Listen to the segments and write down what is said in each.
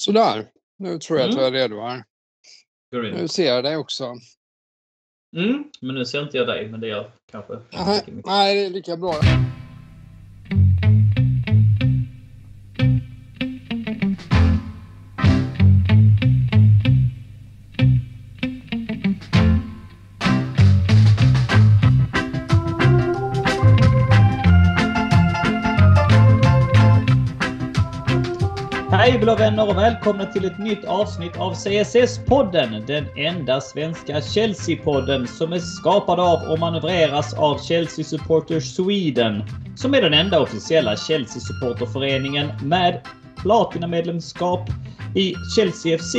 Sådär, nu tror jag att Mm. jag är redo här. In. Nu ser jag dig också. Mm, men nu ser inte jag dig, men det gör kanske nej, det är lika bra. Hej blå vänner och välkomna till ett nytt avsnitt av CSS-podden. Den enda svenska Chelsea-podden som är skapad av och manövreras av Chelsea Supporters Sweden. Som är den enda officiella Chelsea-supporterföreningen med platinamedlemskap i Chelsea FC.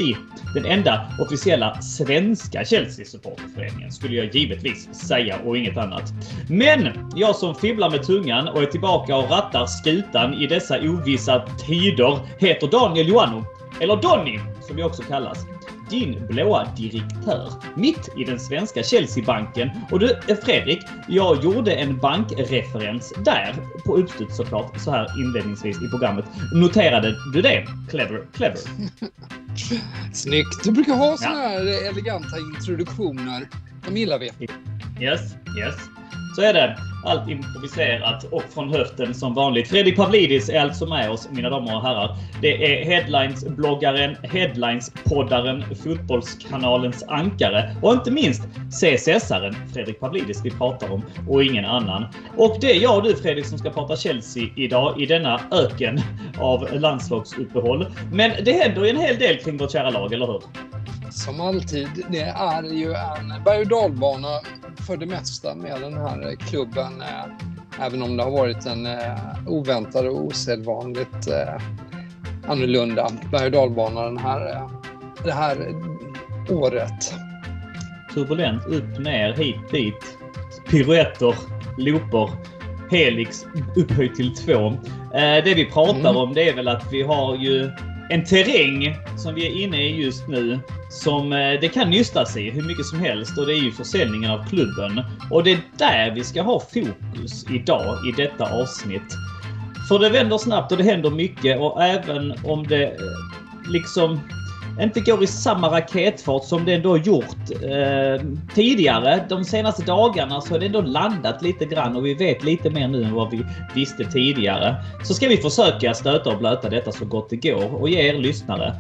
Den enda officiella svenska Chelsea-supporterföreningen skulle jag givetvis säga och inget annat. Men jag som fibblar med tungan och är tillbaka och rattar skutan i dessa ovissa tider heter Daniel Joannou. Eller Donny som vi också kallas. Din blåa direktör. Mitt i den svenska Chelsea-banken. Och du Fredrik, jag gjorde en bankreferens där. På uppstuds såklart, så här inledningsvis i programmet. Noterade du det? Clever, clever. Snyggt. Du brukar ha såna här eleganta introduktioner. De gillar vi. Yes, yes. Så är det. Allt improviserat och från höften som vanligt. Fredrik Pavlidis är alltså med oss, mina damer och herrar. Det är Headlines-bloggaren, Headlines-poddaren, Fotbollskanalens ankare och inte minst CSS-aren Fredrik Pavlidis vi pratar om och ingen annan. Och det är jag och du Fredrik som ska prata Chelsea idag i denna öken av landslagsuppehåll. Men det händer ju en hel del kring vårt kära lag, eller hur? Som alltid, det är ju en berg och dalbana för det mesta med den här klubben. eh, Även om det har varit en eh, oväntad och osedvanligt eh, annorlunda berg och dalbana den här, det här året. turbulent upp, ner, hit, dit. Piruetter, looper, helix upphöjt till två. Det vi pratar Mm. om det är väl att vi har ju en terräng som vi är inne i just nu som eh, det kan nystas i hur mycket som helst och det är ju försäljningen av klubben. Och det är där vi ska ha fokus idag i detta avsnitt. För det vänder snabbt och det händer mycket och även om det eh, liksom inte går i samma raketfart som det ändå gjort eh, tidigare. De senaste dagarna så har det ändå landat lite grann och vi vet lite mer nu än vad vi visste tidigare. Så ska vi försöka stöta och blöta detta så gott det går och ge er lyssnare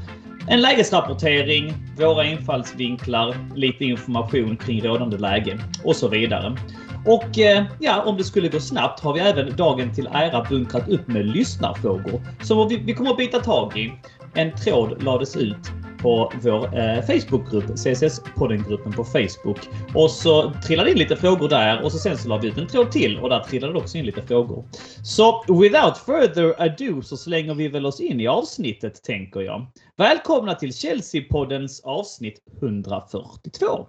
en lägesrapportering, våra infallsvinklar, lite information kring rådande läge och så vidare. Och eh, ja, om det skulle gå snabbt har vi även dagen till ära bunkrat upp med lyssnarfrågor som vi, vi kommer att bita tag i. En tråd lades ut på vår eh, Facebookgrupp, CSS-poddengruppen på Facebook. Och så trillade in lite frågor där och så sen så la vi ut en tråd till och där trillade det också in lite frågor. Så without further ado så slänger vi väl oss in i avsnittet tänker jag. Välkomna till Chelsea-poddens avsnitt 142.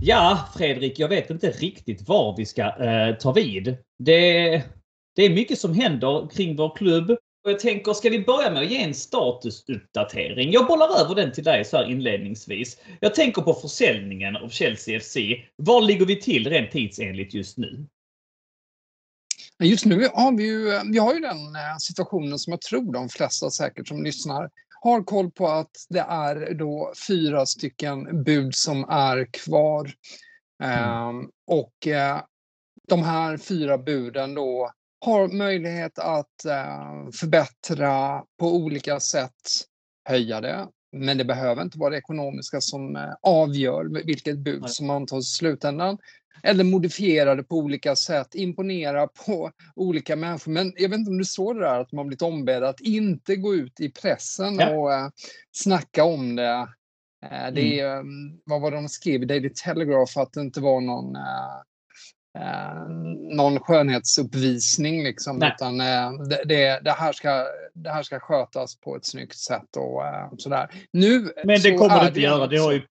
Ja, Fredrik, jag vet inte riktigt var vi ska eh, ta vid. Det, det är mycket som händer kring vår klubb. Och jag tänker, ska vi börja med att ge en statusuppdatering? Jag bollar över den till dig så här inledningsvis. Jag tänker på försäljningen av Chelsea FC. Var ligger vi till rent tidsenligt just nu? Just nu har vi ju, eh, vi har ju den eh, situationen som jag tror de flesta säkert som lyssnar har koll på att det är då fyra stycken bud som är kvar. Ehm, och eh, de här fyra buden då har möjlighet att eh, förbättra på olika sätt, höja det. Men det behöver inte vara det ekonomiska som eh, avgör vilket bud som antas i slutändan. Eller modifiera det på olika sätt, imponera på olika människor. Men jag vet inte om du såg det där att man blivit ombedd att inte gå ut i pressen Ja. och eh, snacka om det. Eh, det är, eh, vad var det de skrev i Daily Telegraph, att det inte var någon, eh, eh, någon skönhetsuppvisning liksom, Nej. utan eh, det, det, det, här ska, det här ska skötas på ett snyggt sätt och eh, sådär. Nu Men det kommer det inte göra. Det har ju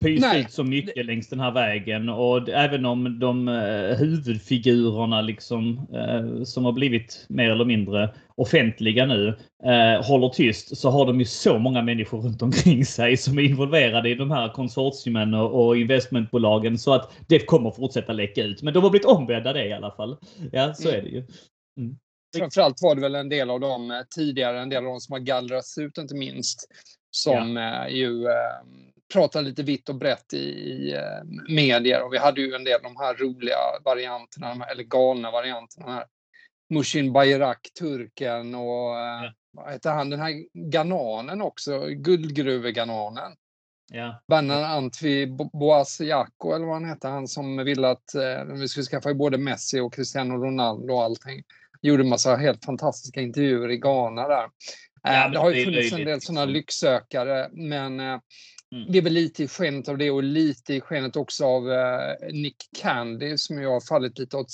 pyst ut så mycket längs den här vägen och även om de eh, huvudfigurerna liksom eh, som har blivit mer eller mindre offentliga nu eh, håller tyst så har de ju så många människor runt omkring sig som är involverade i de här konsortiumen och, och investmentbolagen så att det kommer fortsätta läcka ut. Men de har blivit ombedda det i alla fall. Ja, så mm. är det ju. Mm. Framförallt var det väl en del av dem tidigare, en del av dem som har gallrats ut inte minst, som ja. Ju eh, pratar lite vitt och brett i, i eh, medier och vi hade ju en del av de här roliga varianterna, eller galna varianterna här. Mushin Bayrak, turken och eh, ja. vad heter han, den här gananen också, guldgruvegananen. Ja. Banan Antwi Boasiako eller vad han heter, han som ville att eh, vi skulle skaffa både Messi och Cristiano Ronaldo och allting. Gjorde massa helt fantastiska intervjuer i Ghana där. Ja, det har ju funnits en del sådana liksom. lycksökare, men eh, Mm. Det är väl lite i skenet av det och lite i skenet också av eh, Nick Candy som ju har fallit lite åt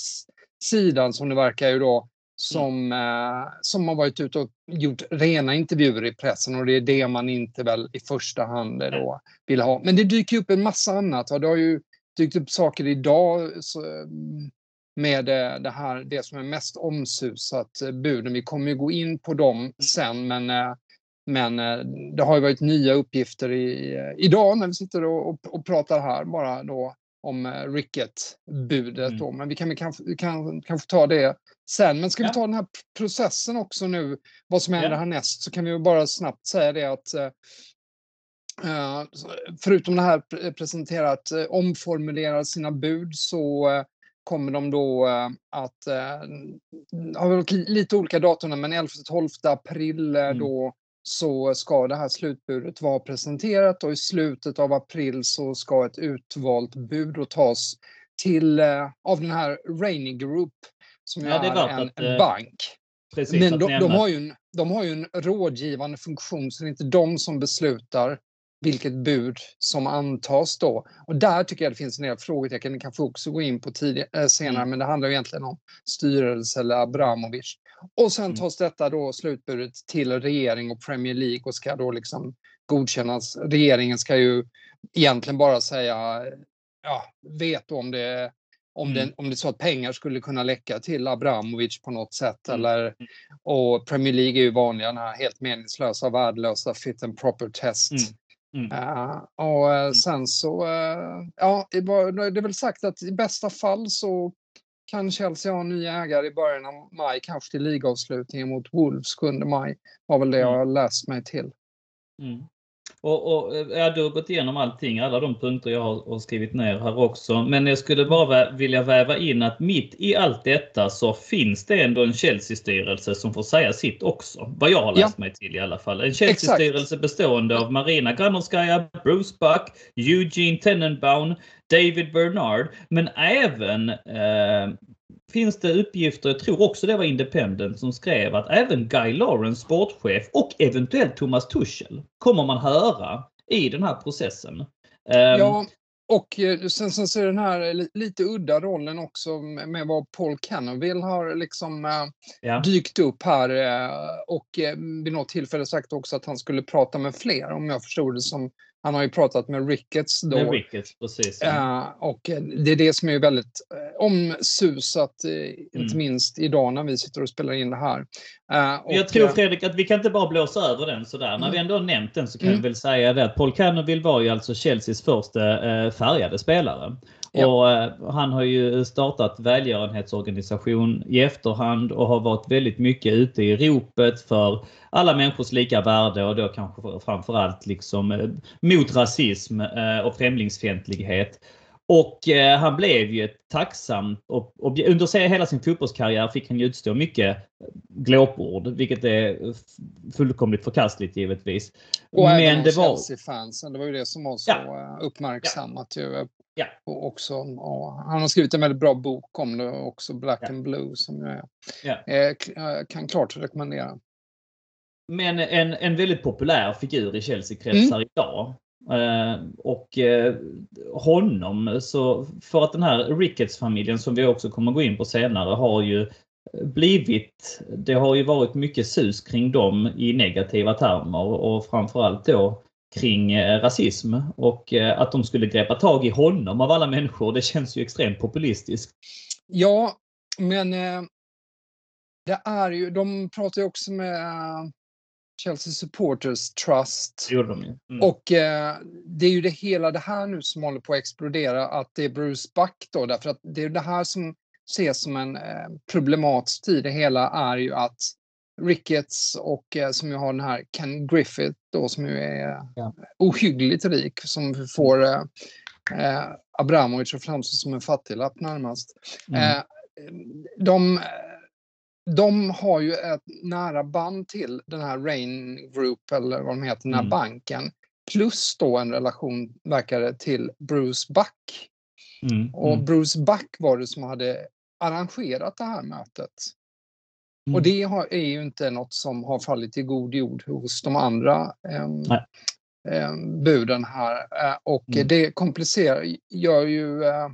sidan som det verkar ju då. Som, mm. eh, som har varit ute och gjort rena intervjuer i pressen och det är det man inte väl i första hand då vill ha. Men det dyker upp en massa annat. Och det har ju dykt upp saker idag så, med det här, det som är mest omsusat, eh, buden. Vi kommer ju gå in på dem mm. sen, men eh, men eh, det har ju varit nya uppgifter i, eh, idag när vi sitter och, och, och pratar här bara då om eh, Ricket-budet. Mm. Men vi kan, vi kan, kan kanske ta det sen. Men ska ja. vi ta den här processen också nu, vad som händer ja. härnäst, så kan vi bara snabbt säga det att förutom det här presentera att uh, omformulera sina bud så kommer de då att, har lite olika datum, men 11-12 april mm. då så ska det här slutbudet vara presenterat och i slutet av april så ska ett utvalt bud tas till eh, av den här Rainy Group som ja, är, en, att, en eh, bank. Men de, de, har ju en, de har ju en rådgivande funktion så det är inte de som beslutar vilket bud som antas då. Och där tycker jag det finns en del frågetecken, det kan vi också gå in på tidigare, eh, senare, mm. men det handlar egentligen om styrelse eller Abramovic. Och sen mm. tas detta då slutbudet till regering och Premier League och ska då liksom godkännas. Regeringen ska ju egentligen bara säga, ja, vet om det om, mm. det, om det är så att pengar skulle kunna läcka till Abramovic på något sätt. Mm. Eller, och Premier League är ju vanliga, den här helt meningslösa, värdelösa fit and proper test. Mm. Uh, och uh, sen så, uh, ja, det är väl sagt att i bästa fall så kan Chelsea ha en ny ägare i början av maj, kanske till ligavslutningen mot Wolves 7 maj. var väl det jag har läst mig till. Mm. Och, och, ja, du har gått igenom allting, alla de punkter jag har, har, skrivit ner här också. Men jag skulle bara vilja väva in att mitt i allt detta så finns det ändå en Chelsea-styrelse som får säga sitt också. Vad jag har läst ja. mig till i alla fall. En Chelsea-styrelse bestående av Marina Granovskaja, Bruce Buck, Eugene Tenenbaum, David Bernard, men även eh, finns det uppgifter, jag tror också det var Independent som skrev att även Guy Lawrence, sportchef och eventuellt Thomas Tuchel kommer man höra i den här processen. Ja, och eh, sen, sen så är den här lite udda rollen också med vad Paul Canoville har liksom äh, ja. dykt upp här äh, och vid något tillfälle sagt också att han skulle prata med fler om jag förstod det som han har ju pratat med Ricketts då. Med Ricketts, precis. Ja. Och det är det som är väldigt uh, omsusat, mm. inte minst idag när vi sitter och spelar in det här. Och, jag tror Fredrik att vi kan inte bara blåsa över den sådär. Mm. När vi ändå har nämnt den så kan mm. vi väl säga det att Paul Canoville var ju alltså Chelseas första färgade spelare. Ja. Och han har ju startat välgörenhetsorganisation i efterhand och har varit väldigt mycket ute i ropet för alla människors lika värde och då kanske framförallt liksom eh, mot rasism eh, och främlingsfientlighet. Och eh, han blev ju ett tacksamt och, och under hela sin fotbollskarriär fick han ju utstå mycket glåpord, vilket är fullkomligt förkastligt givetvis. Och Men även det var... Chelsea-fansen, det var ju det som var så ja. uppmärksammat ja. ju. Ja. Och också, och han har skrivit en väldigt bra bok om det också, Black ja. and Blue, som jag ja. kan klart rekommendera. Men en, en väldigt populär figur i Chelsea-kretsar mm. idag. Eh, och eh, honom, så för att den här Ricketts-familjen som vi också kommer gå in på senare har ju blivit, det har ju varit mycket sus kring dem i negativa termer och framförallt då kring eh, rasism och eh, att de skulle greppa tag i honom av alla människor. Det känns ju extremt populistiskt. Ja, men eh, det är ju, de pratar ju också med Chelsea Supporters Trust. Det gjorde de. Mm. Och eh, det är ju det hela det här nu som håller på att explodera, att det är Bruce Buck då, därför att det är det här som ses som en eh, problematisk i det hela är ju att Ricketts och eh, som ju har den här Ken Griffith då som ju är ja. ohyggligt rik som får eh, eh, Abramovic att framstå som en fattiglapp närmast. Mm. Eh, de, de har ju ett nära band till den här Rain Group eller vad de heter, den här mm. banken. Plus då en relation, verkar det, till Bruce Buck. Mm. Och mm. Bruce Buck var det som hade arrangerat det här mötet. Mm. Och det har, är ju inte något som har fallit i god jord hos de andra eh, eh, buden här. Eh, och mm. det komplicerar, gör ju... Eh,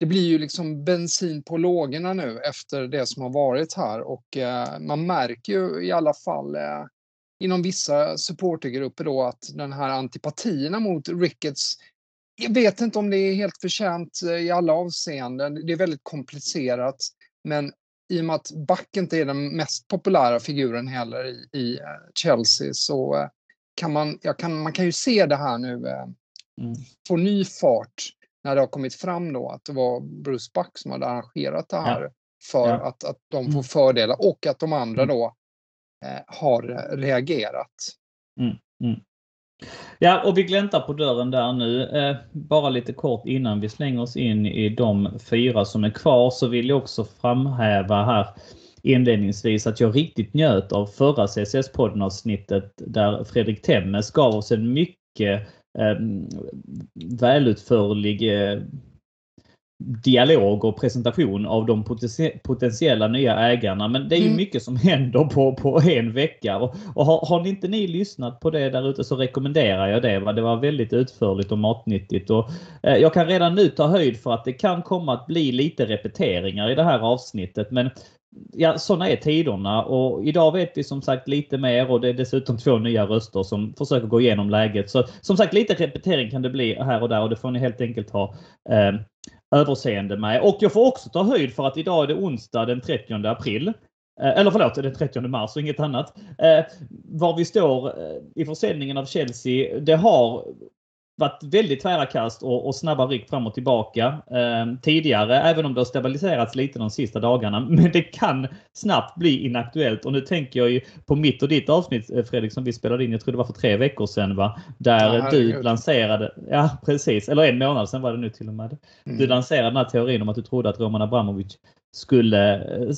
det blir ju liksom bensin på lågorna nu efter det som har varit här och eh, man märker ju i alla fall eh, inom vissa supportergrupper då att den här antipatierna mot Ricketts jag vet inte om det är helt förtjänt i alla avseenden. Det är väldigt komplicerat. Men i och med att Back inte är den mest populära figuren heller i, i eh, Chelsea så eh, kan man, kan, man kan ju se det här nu eh, mm. få ny fart när det har kommit fram då att det var Bruce Buck som hade arrangerat det här ja. för ja. Att, att de får mm. fördelar och att de andra mm. då eh, har reagerat. Mm. Mm. Ja, och vi gläntar på dörren där nu. Eh, bara lite kort innan vi slänger oss in i de fyra som är kvar så vill jag också framhäva här inledningsvis att jag riktigt njöt av förra CSS-podden avsnittet där Fredrik Temmes gav oss en mycket eh, välutförlig eh, dialog och presentation av de potentiella nya ägarna. Men det är ju mm. mycket som händer på, på en vecka. Och, och har, har inte ni lyssnat på det där ute så rekommenderar jag det. Va? Det var väldigt utförligt och matnyttigt. Och, eh, jag kan redan nu ta höjd för att det kan komma att bli lite repeteringar i det här avsnittet. Men ja, sådana är tiderna och idag vet vi som sagt lite mer och det är dessutom två nya röster som försöker gå igenom läget. Så som sagt lite repetering kan det bli här och där och det får ni helt enkelt ha eh, överseende med. Och jag får också ta höjd för att idag är det onsdag den 30 april. Eh, eller förlåt, den 30 mars och inget annat. Eh, var vi står eh, i försäljningen av Chelsea. Det har varit väldigt tvära kast och, och snabba ryck fram och tillbaka eh, tidigare, även om det har stabiliserats lite de sista dagarna. Men det kan snabbt bli inaktuellt och nu tänker jag ju på mitt och ditt avsnitt eh, Fredrik som vi spelade in, jag tror det var för tre veckor sedan va? Där ja, du lanserade, ja precis, eller en månad sedan var det nu till och med. Mm. Du lanserade den här teorin om att du trodde att Roman Abramovic skulle eh,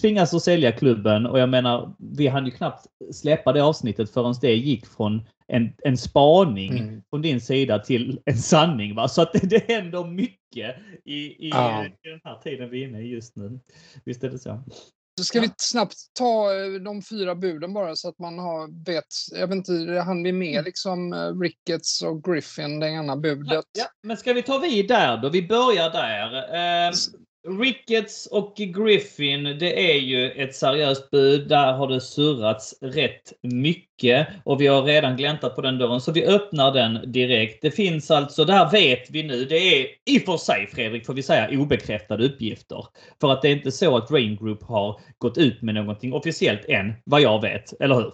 tvingas att sälja klubben och jag menar, vi hann ju knappt släppa det avsnittet förrän det gick från en, en spaning mm. från din sida till en sanning. Va? Så att det, det händer mycket i, i, ja. i, den här tiden vi är inne i just nu. Visst är det så? Så ska ja. vi snabbt ta eh, de fyra buden bara så att man har vet. Jag vet inte, han vi med mm. liksom eh, Ricketts och Griffin, det ena budet? Ja, men ska vi ta vid där då? Vi börjar där. Eh, Ricketts och Griffin, det är ju ett seriöst bud. Där har det surrats rätt mycket och vi har redan gläntat på den dörren så vi öppnar den direkt. Det finns alltså, det här vet vi nu, det är i och för sig Fredrik får vi säga obekräftade uppgifter. För att det är inte så att Rain Group har gått ut med någonting officiellt än, vad jag vet, eller hur?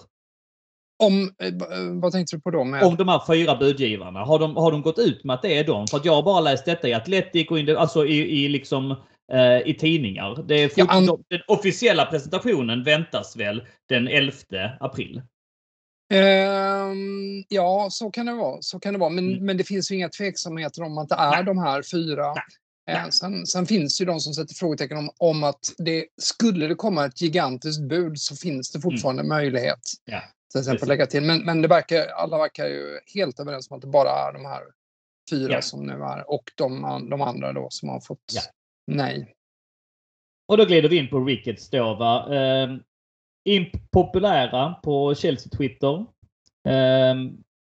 Om, eh, vad tänkte du på då? Med? Om de här fyra budgivarna. Har de, har de gått ut med att det är de? För att jag har bara läst detta i Atletic och in, alltså i, i liksom Eh, i tidningar. Det är ja, Den officiella presentationen väntas väl den 11 april? Um, ja, så kan det vara. Så kan det vara. Men, mm. men det finns ju inga tveksamheter om att det är Nej. de här fyra. Nej. Uh, sen, sen, finns ju de som sätter frågetecken om, om att det skulle det komma ett gigantiskt bud så finns det fortfarande mm. möjlighet. Ja. Till exempel lägga till. Men, men det verkar, alla verkar ju helt överens om att det bara är de här fyra ja. som nu är och de, de andra då som har fått ja. Nej. Och då glider vi in på Ricketts då va. Eh, impopulära på Chelsea Twitter. Eh,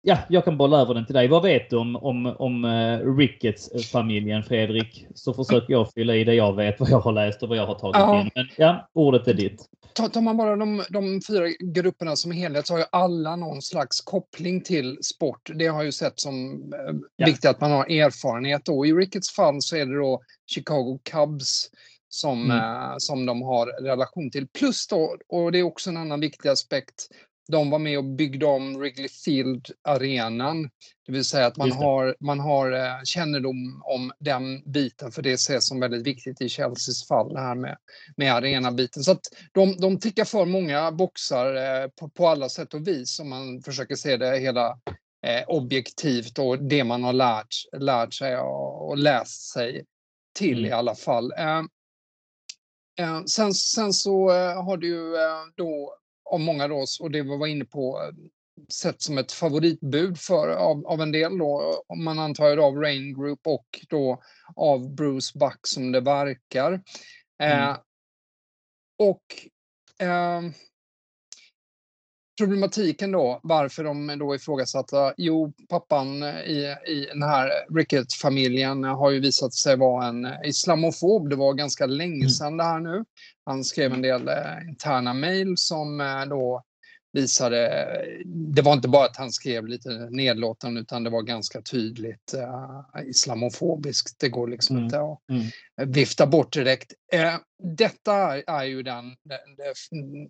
ja, jag kan bolla över den till dig. Vad vet du om, om, om uh, Ricketts-familjen Fredrik? Så försöker jag fylla i det jag vet, vad jag har läst och vad jag har tagit ja. in. Men ja, ordet är ditt. Tar man bara de, de fyra grupperna som helhet så har ju alla någon slags koppling till sport. Det har ju sett som eh, ja. viktigt att man har erfarenhet. Då. I Ricketts fall så är det då Chicago Cubs som, mm. eh, som de har relation till. Plus då, och det är också en annan viktig aspekt, de var med och byggde om Wrigley Field-arenan. Det vill säga att man har, man har eh, kännedom om den biten, för det ses som väldigt viktigt i Chelseas fall, det här med, med arenabiten. Så att de, de tickar för många boxar eh, på, på alla sätt och vis om man försöker se det hela eh, objektivt och det man har lärt, lärt sig och, och läst sig till mm. i alla fall. Eh, eh, sen, sen så har du ju då av många då, och det vi var inne på, sett som ett favoritbud för, av, av en del då, om man antar av Rain Group och då av Bruce Buck som det verkar. Mm. Eh, och eh, problematiken då, varför de då ifrågasatta? Jo, pappan i, i den här Rickett-familjen har ju visat sig vara en islamofob. Det var ganska länge mm. sedan det här nu. Han skrev en del eh, interna mejl som eh, då visade, det var inte bara att han skrev lite nedlåtande utan det var ganska tydligt uh, islamofobiskt. Det går liksom mm. inte att mm. vifta bort direkt. Uh, detta är ju den, det,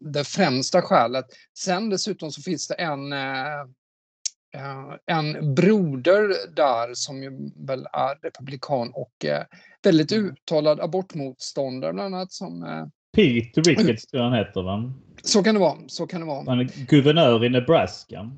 det, främsta skälet. Sen dessutom så finns det en uh, en broder där som ju väl är republikan och väldigt mm. uttalad abortmotståndare bland annat som Pete Ricketts tror jag han heter va? Så kan det vara. Så kan det vara. Han är guvernör i Nebraska.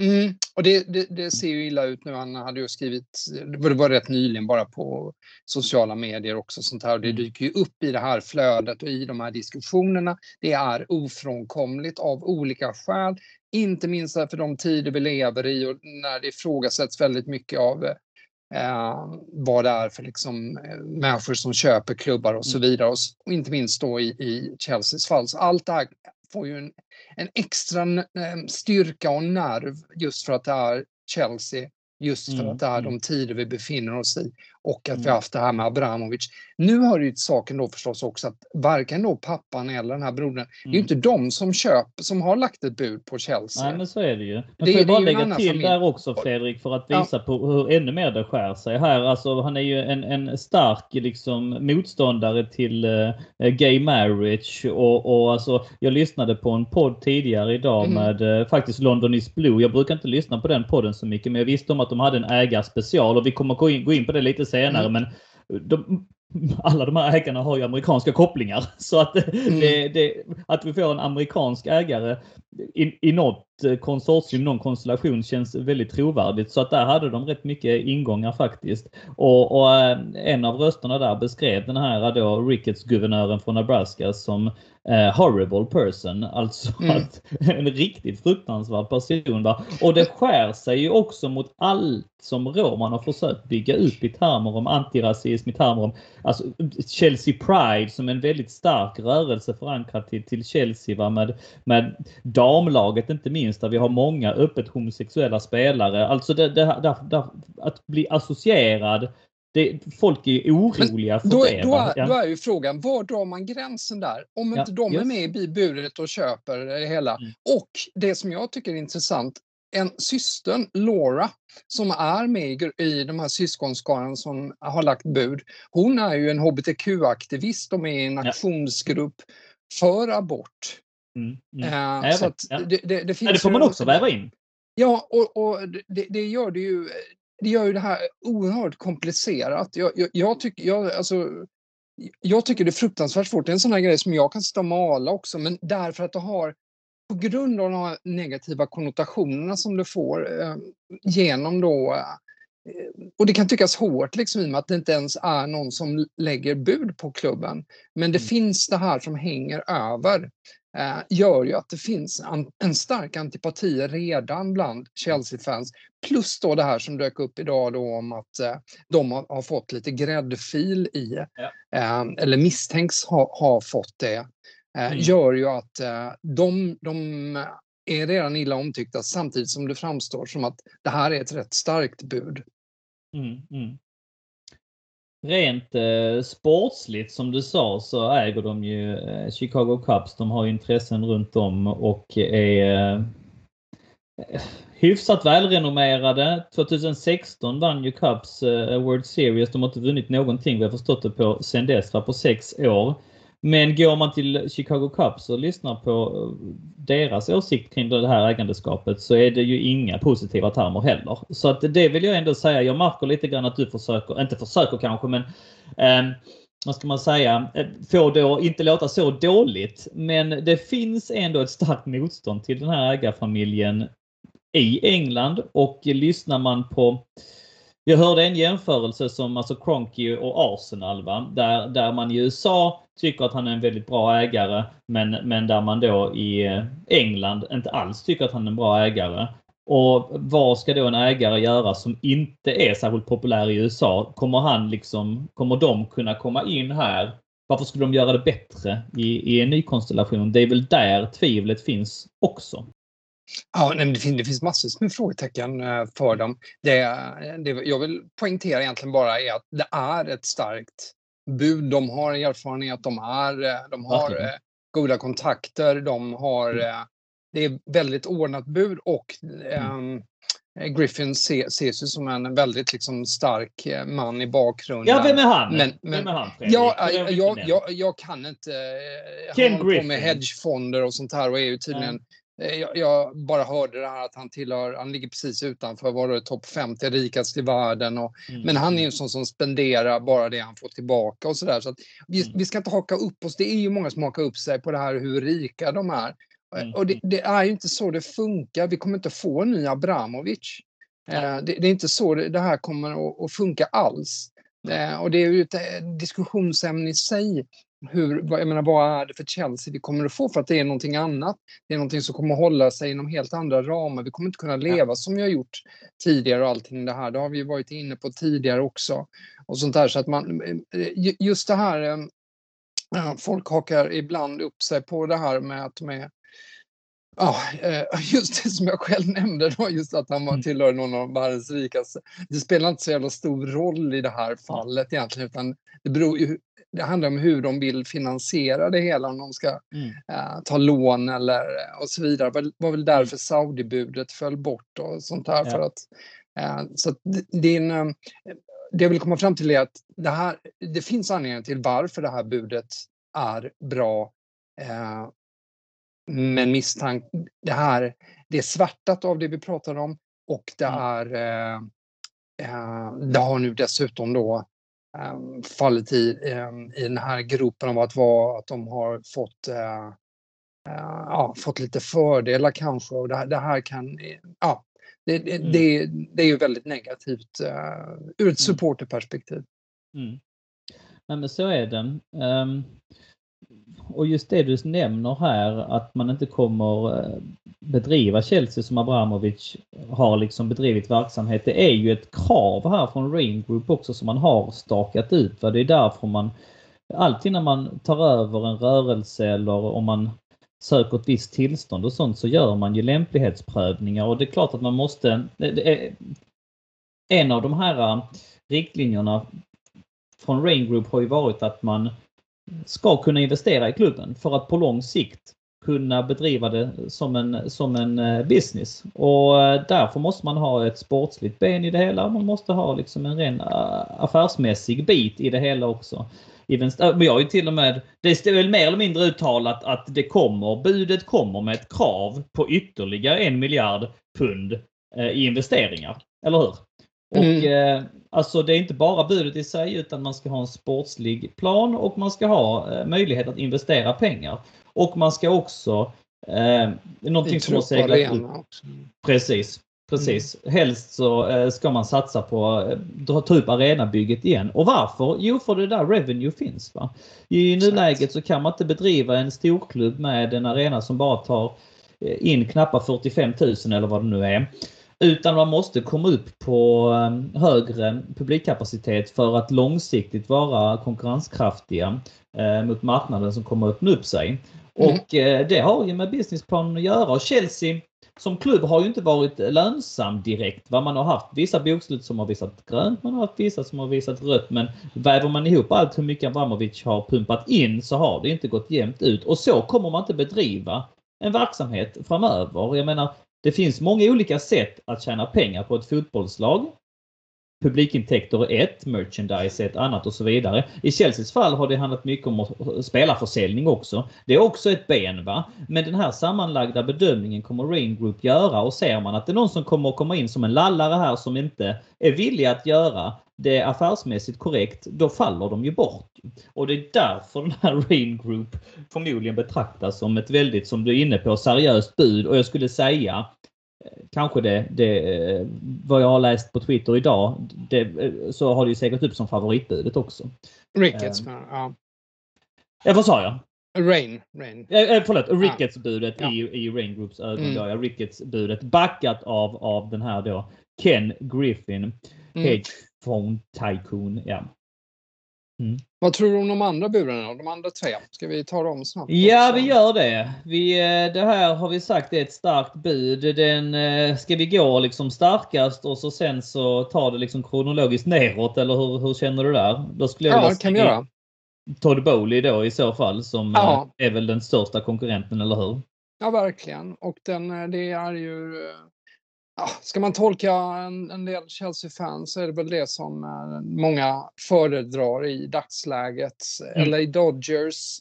Mm, och det, det, det, ser ju illa ut nu. Han hade ju skrivit, det var rätt nyligen bara på sociala medier också sånt här. Och det mm. dyker ju upp i det här flödet och i de här diskussionerna. Det är ofrånkomligt av olika skäl. Inte minst för de tider vi lever i och när det ifrågasätts väldigt mycket av eh, vad det är för liksom, eh, människor som köper klubbar och så mm. vidare. Och, och inte minst då i, i Chelseas fall. Så allt det här får ju en, en extra styrka och nerv just för att det är Chelsea Just för mm. att det är mm. de tider vi befinner oss i och att mm. vi har haft det här med Abramovic. Nu hör ju saken då förstås också att varken då pappan eller den här brodern, mm. det är ju mm. inte de som köper, som har lagt ett bud på Chelsea. Nej men så är det ju. Men det, får jag bara lägga till familj. där också Fredrik för att visa ja. på hur ännu mer det skär sig här. Alltså han är ju en, en stark liksom motståndare till uh, gay marriage och, och alltså jag lyssnade på en podd tidigare idag mm. med uh, faktiskt London is Blue. Jag brukar inte lyssna på den podden så mycket men jag visste om att de hade en ägarspecial och vi kommer gå in, gå in på det lite senare. Mm. Men de, alla de här ägarna har ju amerikanska kopplingar. Så att, mm. det, det, att vi får en amerikansk ägare i, i något konsortium, någon konstellation känns väldigt trovärdigt. Så att där hade de rätt mycket ingångar faktiskt. Och, och eh, en av rösterna där beskrev den här då Ricketts guvernören från Nebraska som eh, horrible person. Alltså mm. att, en riktigt fruktansvärd person. Va? Och det skär sig ju också mot allt som Roman har försökt bygga upp i termer om antirasism, i termer om alltså, Chelsea Pride som en väldigt stark rörelse förankrad till, till Chelsea va? Med, med damlaget inte minst där vi har många öppet homosexuella spelare. Alltså det, det, det, det att bli associerad det, folk är oroliga Men för då, det. Då är, ja. då är ju frågan, var drar man gränsen där? Om inte de just. är med i buret och köper det hela. Mm. Och det som jag tycker är intressant, en systern, Laura, som är med i de här syskonskaran som har lagt bud, hon är ju en hbtq-aktivist och med i en aktionsgrupp för abort. Mm, mm. Äh, så att ja. det, det, det, finns ja, det får man också väva in. Ja, och, och det, det, gör det ju det gör ju det här oerhört komplicerat. Jag, jag, jag tycker, jag, alltså, jag tycker det är fruktansvärt svårt. Det är en sån här grej som jag kan sitta och mala också, men därför att det har på grund av de här negativa konnotationerna som det får eh, genom då eh, och det kan tyckas hårt liksom, i och med att det inte ens är någon som lägger bud på klubben. Men det mm. finns det här som hänger över eh, gör ju att det finns en, stark antipati redan bland Chelsea-fans. Plus då det här som dök upp idag då om att eh, de har, fått lite gräddfil i, ja. eh, eller misstänks ha, ha fått det, eh, mm. gör ju att eh, de, de är redan illa omtyckta samtidigt som det framstår som att det här är ett rätt starkt bud. Mm, mm. Rent eh, sportsligt som du sa så äger de ju eh, Chicago Cubs. De har intressen runt om och är eh, eh hyfsat välrenommerade. 2016 vann ju Cubs eh, World Series. De har inte vunnit någonting, vi har förstått det på sen dess, på sex år. Men går man till Chicago Cubs och lyssnar på eh, deras åsikt kring det här ägandeskapet så är det ju inga positiva termer heller. Så att det vill jag ändå säga. Jag märker lite grann att du försöker, inte försöker kanske, men eh, vad ska man säga, eh, får det att inte låta så dåligt. Men det finns ändå ett starkt motstånd till den här ägarfamiljen i England och lyssnar man på jag hörde en jämförelse som alltså Cronky och Arsenal va? Där, där man i USA tycker att han är en väldigt bra ägare men, men där man då i eh, England inte alls tycker att han är en bra ägare. Och vad ska då en ägare göra som inte är särskilt populär i USA? Kommer han liksom, kommer de kunna komma in här? Varför skulle de göra det bättre i, i en ny konstellation? Det är väl där tvivlet finns också. Ja, nej, det, finns, det finns massor med frågetecken eh, för dem. Det, eh, det jag vill poängtera egentligen bara är att det är ett starkt bud. De har erfarenhet, de, är, eh, de har okay. Eh, goda kontakter, de har... Mm. Det är väldigt ordnat bud och mm. um, Griffin ses ju som en väldigt liksom, stark man i bakgrunden. Ja, vem är han? Men, men, vem är han ja, jag, jag, jag, jag, kan inte... Ken han Griffin. på med hedgefonder och sånt här och är ju tydligen mm Eh, jag, jag, bara hörde det här att han tillhör, han ligger precis utanför, var det topp 50 rikast i världen. Och, mm. Men han är ju en sån som spenderar bara det han får tillbaka och sådär. Så, vi, mm. vi, ska inte haka upp oss. Det är ju många som hakar upp sig på det här hur rika de är. Mm. Och det, det, är ju inte så det funkar. Vi kommer inte få en ny Abramovic. Eh, det, det, är inte så det, det här kommer att, att funka alls. Eh, och det är ju ett eh, diskussionsämne i sig hur, jag menar, vad är det för Chelsea vi kommer att få för att det är någonting annat. Det är någonting som kommer att hålla sig inom helt andra ramar. Vi kommer inte kunna leva ja. som vi har gjort tidigare och allting det här. Det har vi varit inne på tidigare också. Och sånt där så att man, just det här, eh, folk hakar ibland upp sig på det här med att med Ja, eh, just det som jag själv nämnde då, just att han var mm. tillhör någon av världens rikaste. Det spelar inte så jävla stor roll i det här fallet egentligen, utan det beror ju det handlar om hur de vill finansiera det hela, om de ska mm. uh, ta lån eller och så vidare. Det var väl därför mm. Saudibudet föll bort och sånt där. Ja. För att, uh, så att din, uh, det jag vill komma fram till är att det, här, det finns anledningar till varför det här budet är bra. men misstank, det här, det är svärtat av det vi pratar om och det mm. är det har nu dessutom då um, fallit i, um, i den här gropen av att, vara, att de har fått, uh, uh, ja, fått lite fördelar kanske. Och det, det här kan, ja, det, det, mm. det, det är ju väldigt negativt uh, ur ett mm. supporterperspektiv. Mm. Nej, men så är det. Um, och just det du nämner här att man inte kommer eh, bedriva Chelsea som Abramovic har liksom bedrivit verksamhet. Det är ju ett krav här från Rain Group också som man har stakat ut. Va? Det är därför man alltid när man tar över en rörelse eller om man söker ett visst tillstånd och sånt så gör man ju lämplighetsprövningar och det är klart att man måste... en av de här eh, riktlinjerna från Rain Group har ju varit att man ska kunna investera i klubben för att på lång sikt kunna bedriva det som en, som en eh, business. Och eh, därför måste man ha ett sportsligt ben i det hela. Man måste ha liksom en ren eh, affärsmässig bit i det hela också. Men jag är till och med, det är väl mer eller mindre uttalat att det kommer, budet kommer med ett krav på ytterligare en miljard pund i investeringar. Eller hur? Och mm. Alltså det är inte bara budet i sig utan man ska ha en sportslig plan och man ska ha eh, möjlighet att investera pengar. Och man ska också, eh, någonting som har seglat upp. Precis, precis. Mm. Helst så eh, ska man satsa på eh, ta upp arenabygget igen. Och varför? Jo, för det där revenue finns. Va? I nuläget så kan man inte bedriva en storklubb med en arena som bara tar eh, in knappt 45 000 eller vad det nu är. Utan man måste komma upp på ehm, högre publikkapacitet för att långsiktigt vara konkurrenskraftiga eh, mot marknaden som kommer att öppna upp sig. Och eh, det har ju med businessplanen att göra. Och Chelsea som klubb har ju inte varit lönsam direkt. Va? Man har haft vissa bokslut som har visat grönt, man har haft vissa som har visat rött. Men väver man ihop allt hur mycket Abramovic har pumpat in så har det inte gått jämnt ut. Och så kommer man inte bedriva en verksamhet framöver. Jag menar, det finns många olika sätt att tjäna pengar på ett fotbollslag publikintäkter är ett, merchandise är ett annat och så vidare. I Chelseas fall har det handlat mycket om spelarförsäljning också. Det är också ett ben va. Men den här sammanlagda bedömningen kommer Rain Group göra och ser man att det är någon som kommer att komma in som en lallare här som inte är villig att göra det affärsmässigt korrekt, då faller de ju bort. Och det är därför den här Rain Group förmodligen betraktas som ett väldigt, som du är inne på, seriöst bud. Och jag skulle säga kanske det, det, vad jag har läst på Twitter idag, det, så har det ju seglat upp som favoritbudet också. Rickets, um, ja. Ja, vad sa jag? Rain. Rain. Eh, förlåt, Rickets-budet ja. i, i Rain Groups ögon. Mm. Ja, Rickets-budet backat av, av den här då Ken Griffin, mm. Hedge Fund Tycoon. Ja. Mm. Vad tror du om de andra burarna? De andra tre? Ska vi ta dem snabbt? Ja, vi gör det. Vi, eh, det här har vi sagt är ett starkt bud. Den, eh, ska vi gå liksom starkast och så sen så tar det liksom kronologiskt neråt eller hur, hur känner du där? Då skulle jag ja, det kan vi göra. Todd Bowley då i så fall som ja. Eh, är väl den största konkurrenten, eller hur? Ja, verkligen. Och den, det är ju ja, ska man tolka en, en del Chelsea-fans så är det väl det som eh, många föredrar i dagsläget. Mm. LA Dodgers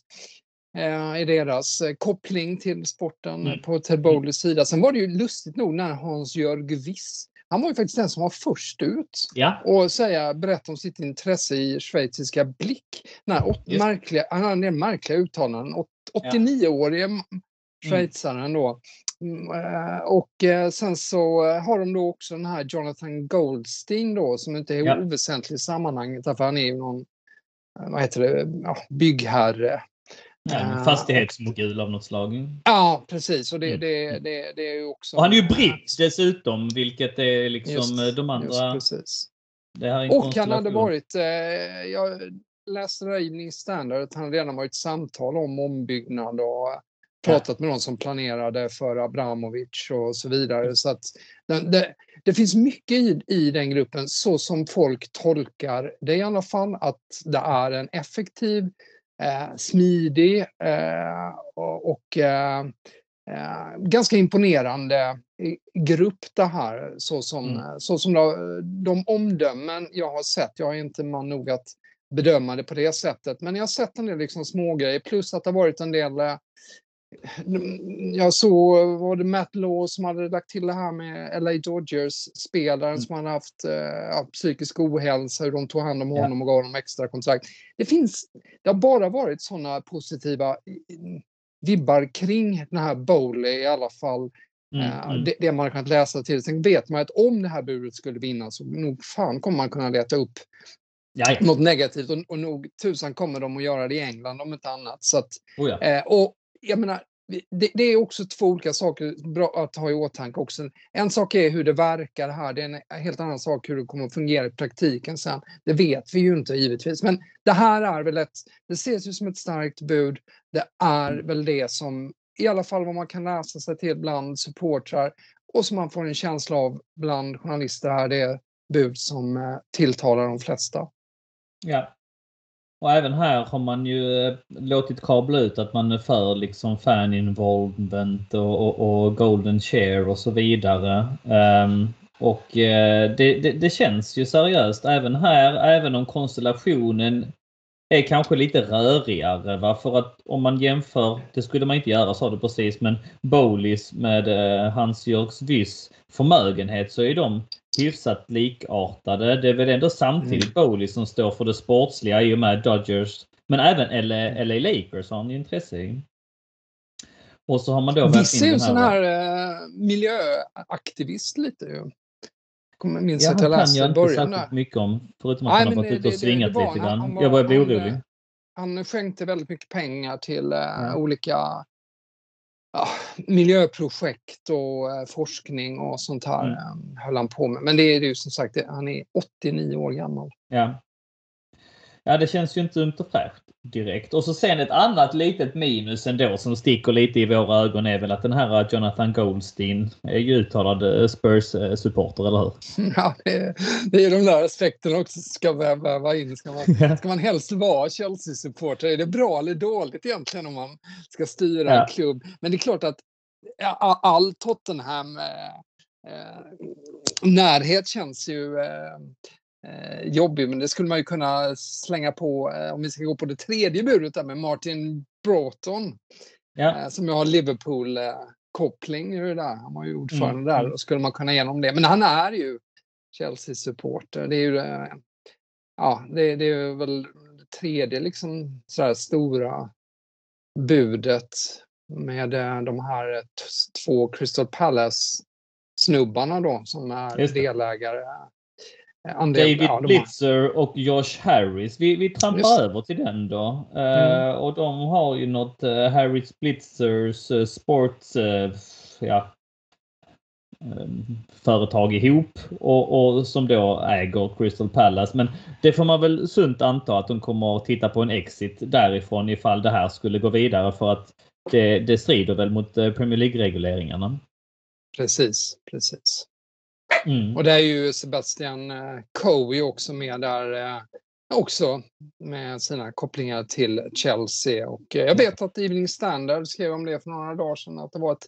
eh, är deras eh, koppling till sporten mm. på Ted Bowleys sida. Sen var det ju lustigt nog när Hans-Jörg Wiss han var ju faktiskt den som var först ut ja. och säga, berätta om sitt intresse i schweiziska Blick. märkliga, han hade en märkliga uttalanden. 89-årige ja. schweizaren då Mm, och eh, sen så eh, har de då också den här Jonathan Goldstein då som inte är ja. oväsentlig i sammanhanget därför han är ju någon, vad heter det, ja, byggherre. Ja, fastighetsmogul av något slag. Ja, precis. Och det, mm. det, det, det är ju också... Och han är ju britt dessutom, vilket är liksom just, de andra... precis. och han hade varit, jag läste det i Evening Standard, att han redan varit samtal om ombyggnad och pratat med någon som planerade för Abramovic och så vidare. Så att det, det, finns mycket i, i, den gruppen så som folk tolkar det i alla fall, att det är en effektiv, eh, smidig eh, och, eh, eh ganska imponerande grupp det här. Så som, mm. så som de, de omdömen jag har sett, jag är inte man nog att bedöma det på det sättet, men jag har sett en del liksom smågrejer plus att det har varit en del eh, jag såg, var det Matt Law som hade lagt till det här med LA Dodgers-spelaren mm. som hade haft eh, ja, psykisk ohälsa, hur de tog hand om honom ja. och gav honom extra kontrakt. Det finns, det har bara varit sådana positiva vibbar kring den här Bowley i alla fall. Mm, uh, mm. Det, det, man kunnat läsa till. Sen vet man att om det här budet skulle vinna så nog fan kommer man kunna leta upp Jaja. något negativt och, och nog tusan kommer de att göra det i England om inte annat. Så att, oh ja. eh, och jag menar, det, det, är också två olika saker bra att ha i åtanke också. En sak är hur det verkar här, det är en helt annan sak hur det kommer att fungera i praktiken sen. Det vet vi ju inte givetvis, men det här är väl ett, det ses ju som ett starkt bud. Det är väl det som, i alla fall vad man kan läsa sig till bland supportrar och som man får en känsla av bland journalister här, det är bud som eh, tilltalar de flesta. Ja, och även här har man ju eh, låtit kabla ut att man är för liksom fan involvement och, och, och golden share och så vidare. Um, och eh, det, det, det, känns ju seriöst även här, även om konstellationen är kanske lite rörigare. Va? För att om man jämför, det skulle man inte göra sa du precis, men Bowleys med uh, Hans-Jörgs Wyss förmögenhet så är de hyfsat likartade. Det är väl ändå samtidigt mm. Bowley som står för det sportsliga i och med Dodgers. Men även LA, LA Lakers har han intresse i. Och så har man då Viss är ju en sån här uh, miljöaktivist lite ju. Kommer minns ja, att jag läste i början. kan jag inte mycket om. Förutom att Nej, han har varit ute och svingat lite grann. jag börjar bli orolig. Han skänkte väldigt mycket pengar till uh, olika ja, miljöprojekt och eh, forskning och sånt här mm. Eh, höll han på med. Men det är ju som sagt, han är 89 år gammal. Ja. Ja, det känns ju inte ungt och fräscht direkt. Och så sen ett annat litet minus ändå som sticker lite i våra ögon är väl att den här Jonathan Goldstein är ju uttalad eh, Spurs-supporter, eller hur? Ja, det är, det är de där aspekterna också ska väva in. Ska man, ska man helst vara Chelsea-supporter? Är det bra eller dåligt egentligen om man ska styra ja. en klubb? Men det är klart att all Tottenham eh, eh, närhet känns ju eh, eh, jobbig, men det skulle man ju kunna slänga på eh, om vi ska gå på det tredje budet där med Martin Broughton. Ja. Eh, som har Liverpool-koppling. Han var ju ordförande mm. där. Mm. Och skulle man kunna genom det. Men han är ju Chelsea-supporter. Det är ju eh, ja, det, det är väl tredje liksom sådär stora budet med eh, de här två Crystal Palace-snubbarna då som är delägare Andel, David ja, Blitzer och Josh Harris. Vi, vi trampar Just. över till den då. Mm. Uh, och de har ju något uh, Harris Blitzers uh, sports ja, um, företag ihop och, och, som då äger Crystal Palace. Men det får man väl sunt anta att de kommer att titta på en exit därifrån ifall det här skulle gå vidare för att det, det strider väl mot Premier League-regleringarna. Precis, precis. Mm. Och det är ju Sebastian eh, Coe också med där eh, också med sina kopplingar till Chelsea. Och eh, jag vet att Evening Standard skrev om det för några dagar sedan att det var ett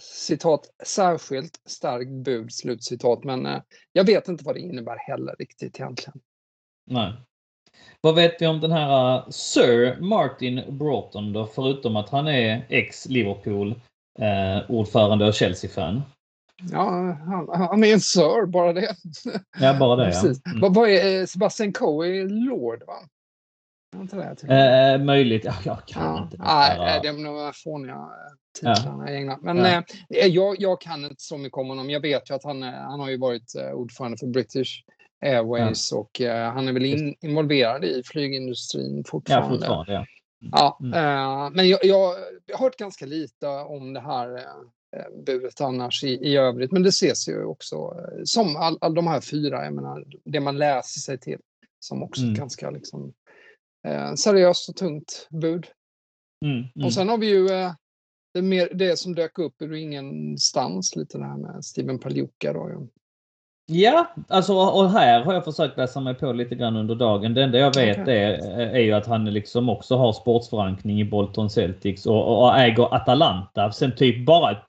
citat särskilt starkt bud, slutcitat. Men jag vet inte vad det innebär heller riktigt egentligen. Nej. Vad vet vi om den här Sir Martin Broughton då, förutom att han är ex-Liverpool eh, ordförande och Chelsea-fan? Ja, han, han, är en Sir, bara det. Ja, bara det. Ja. Mm. Vad, vad är eh, Sebastian Coe? Lord, va? Det, eh, möjligt. Ja, jag kan ja. inte. Nej, det är de fåniga eh, titlarna ja. i England. Men ja. eh, jag, jag kan inte så mycket om honom. Jag vet ju att han, han har ju varit ordförande för British Airways ja. och eh, han är väl in, involverad i flygindustrin fortfarande. Ja, fortfarande ja. Ja, mm. eh, men jag, jag, har hört ganska lite om det här Eh, buret annars i, i övrigt. Men det ses ju också eh, som all, all de här fyra, jag menar, det man läser sig till som också mm. ganska liksom, eh, seriöst och tungt bud. Mm, mm. Och sen har vi ju eh, det, mer, det som dök upp ur ingenstans, lite det här med Steven Paljuka. Då, Ja, alltså och här har jag försökt läsa mig på lite grann under dagen. Det enda jag vet okay. är, är ju att han liksom också har sportsförankring i Bolton Celtics och, och äger Atalanta sen typ bara ett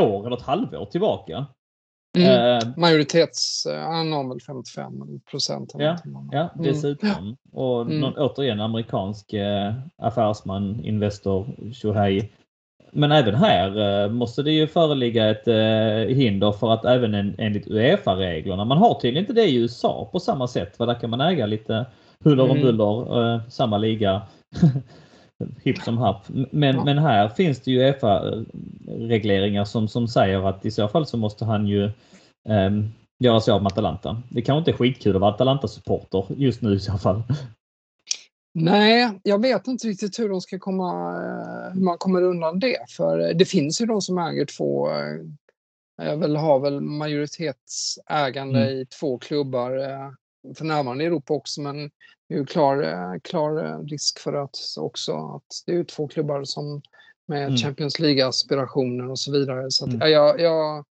år eller ett halvår tillbaka. Mm. Eh, Majoritets, han har väl 55 procent. Ja, ja, dessutom. Mm. Och mm. någon, återigen amerikansk eh, affärsman, Investor, Shohei men även här eh, måste det ju föreligga ett eh, hinder för att även en, enligt Uefa-reglerna, man har tydligen inte det i USA på samma sätt. För där kan man äga lite huller och mm. buller, mm. samma liga. hipp som happ. Men, ja. men här finns det ju Uefa-regleringar som, som säger att i så fall så måste han ju um, göra sig av med Atalanta. Det kanske inte är skitkul att vara Atalanta-supporter just nu i så fall. Nej, jag vet inte riktigt hur, de ska komma, eh, hur man kommer undan det. För det finns ju de som äger två, jag eh, vill ha väl majoritetsägande mm. i två klubbar eh, för närvarande i Europa också, men det är ju klar, klar risk för att också att det är två klubbar som med mm. Champions League-aspirationer och så vidare. Så att, mm. jag, jag,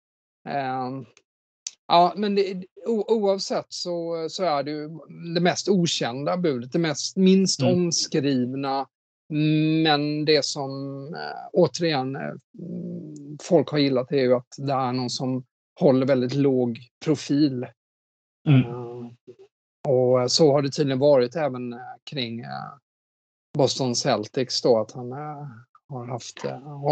Ja, men det, oavsett så, så är det ju det mest okända budet, det mest, minst mm. omskrivna. Men det som äh, återigen äh, folk har gillat är ju att det är någon som håller väldigt låg profil. Mm. Uh, och så har det tydligen varit även kring Boston Celtics då, att han har haft,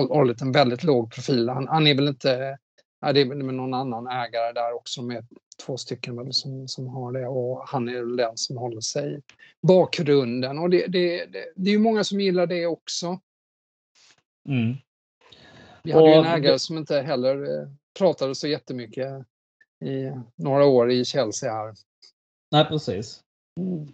hållit en väldigt låg profil. Han, han är väl inte Ja, det är någon annan ägare där också med två stycken väl som, som har det och han är den som håller sig i bakgrunden. Och det, det, det, det är ju många som gillar det också. Mm. Vi hade och, ju en ägare som inte heller eh, pratade så jättemycket i några år i Chelsea här. Nej, precis. Mm.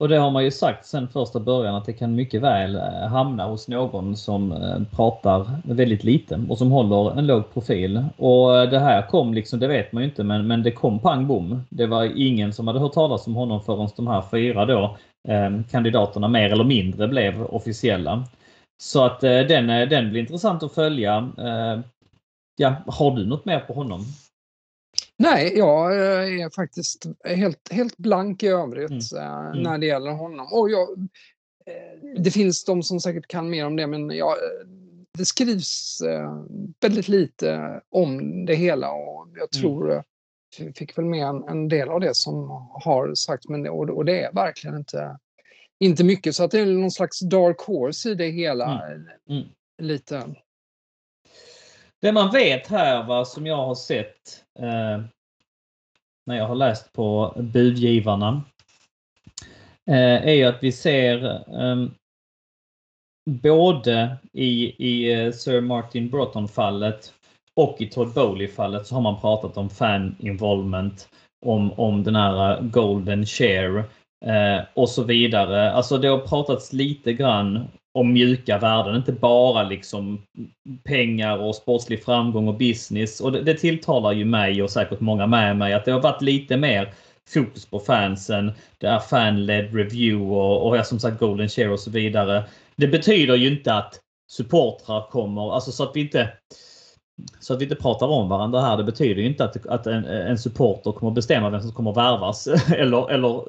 Och det har man ju sagt sen första början att det kan mycket väl eh, hamna hos någon som eh, pratar väldigt lite och som håller en låg profil. Och eh, det här kom liksom, det vet man ju inte, men, men det kom pang bom. Det var ingen som hade hört talas om honom förrän de här fyra då eh, kandidaterna mer eller mindre blev officiella. Så att eh, den, den blir intressant att följa. Eh, ja, har du något mer på honom? Nej, jag är faktiskt helt, helt blank i övrigt mm. Eh, mm. när det gäller honom. Och jag, eh, det finns de som säkert kan mer om det, men jag, det skrivs eh, väldigt lite om det hela och jag mm. tror mm. fick väl med en, en, del av det som har sagts, men det, och, och det är verkligen inte, inte mycket. Så att det är någon slags dark horse i det hela. Mm. mm. Lite. Det man vet här, va, som jag har sett eh, när jag har läst på budgivarna, eh, är ju att vi ser eh, både i, i eh, Sir Martin Broughton-fallet och i Todd Bowley-fallet så har man pratat om fan involvement, om, om den här eh, golden share eh, och så vidare. Alltså det har pratats lite grann om mjuka värden, inte bara liksom pengar och sportslig framgång och business. Och det, det tilltalar ju mig och säkert många med mig att det har varit lite mer fokus på fansen. Det är fanled review och, och som sagt golden share och så vidare. Det betyder ju inte att supportrar kommer, alltså så att vi inte så att vi inte pratar om varandra här. Det betyder ju inte att, att en, en supporter kommer bestämma vem som kommer värvas eller, eller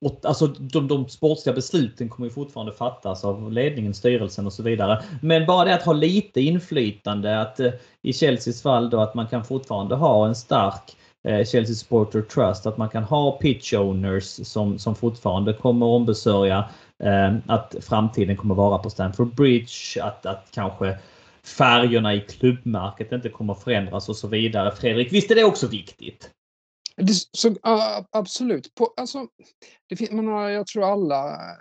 och, alltså de, de sportsliga besluten kommer ju fortfarande fattas av ledningen, styrelsen och så vidare. Men bara det att ha lite inflytande, att eh, i Chelseas fall då att man kan fortfarande ha en stark eh, Chelsea Supporter Trust, att man kan ha pitch owners som, som fortfarande kommer ombesörja eh, att framtiden kommer vara på Stamford Bridge, att, att kanske färgerna i klubbmärket inte kommer förändras och så vidare. Fredrik, visst är det också viktigt? Det, så, uh, absolut. På, alltså, det, man har, jag tror alla, eh,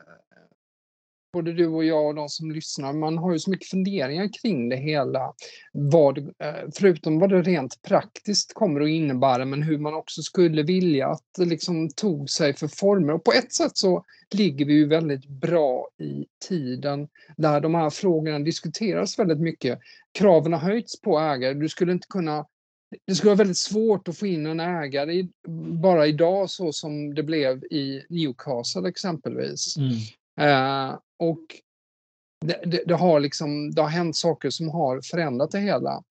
både du och jag och de som lyssnar, man har ju så mycket funderingar kring det hela. Vad, uh, förutom vad det rent praktiskt kommer att innebära, men hur man också skulle vilja att det liksom tog sig för former. Och på ett sätt så ligger vi ju väldigt bra i tiden där de här frågorna diskuteras väldigt mycket. Kraven har höjts på ägare. Du skulle inte kunna det skulle vara väldigt svårt att få in en ägare bara idag så som det blev i Newcastle exempelvis. Mm. Eh, och det, det, det, har liksom, det har hänt saker som har förändrat det hela.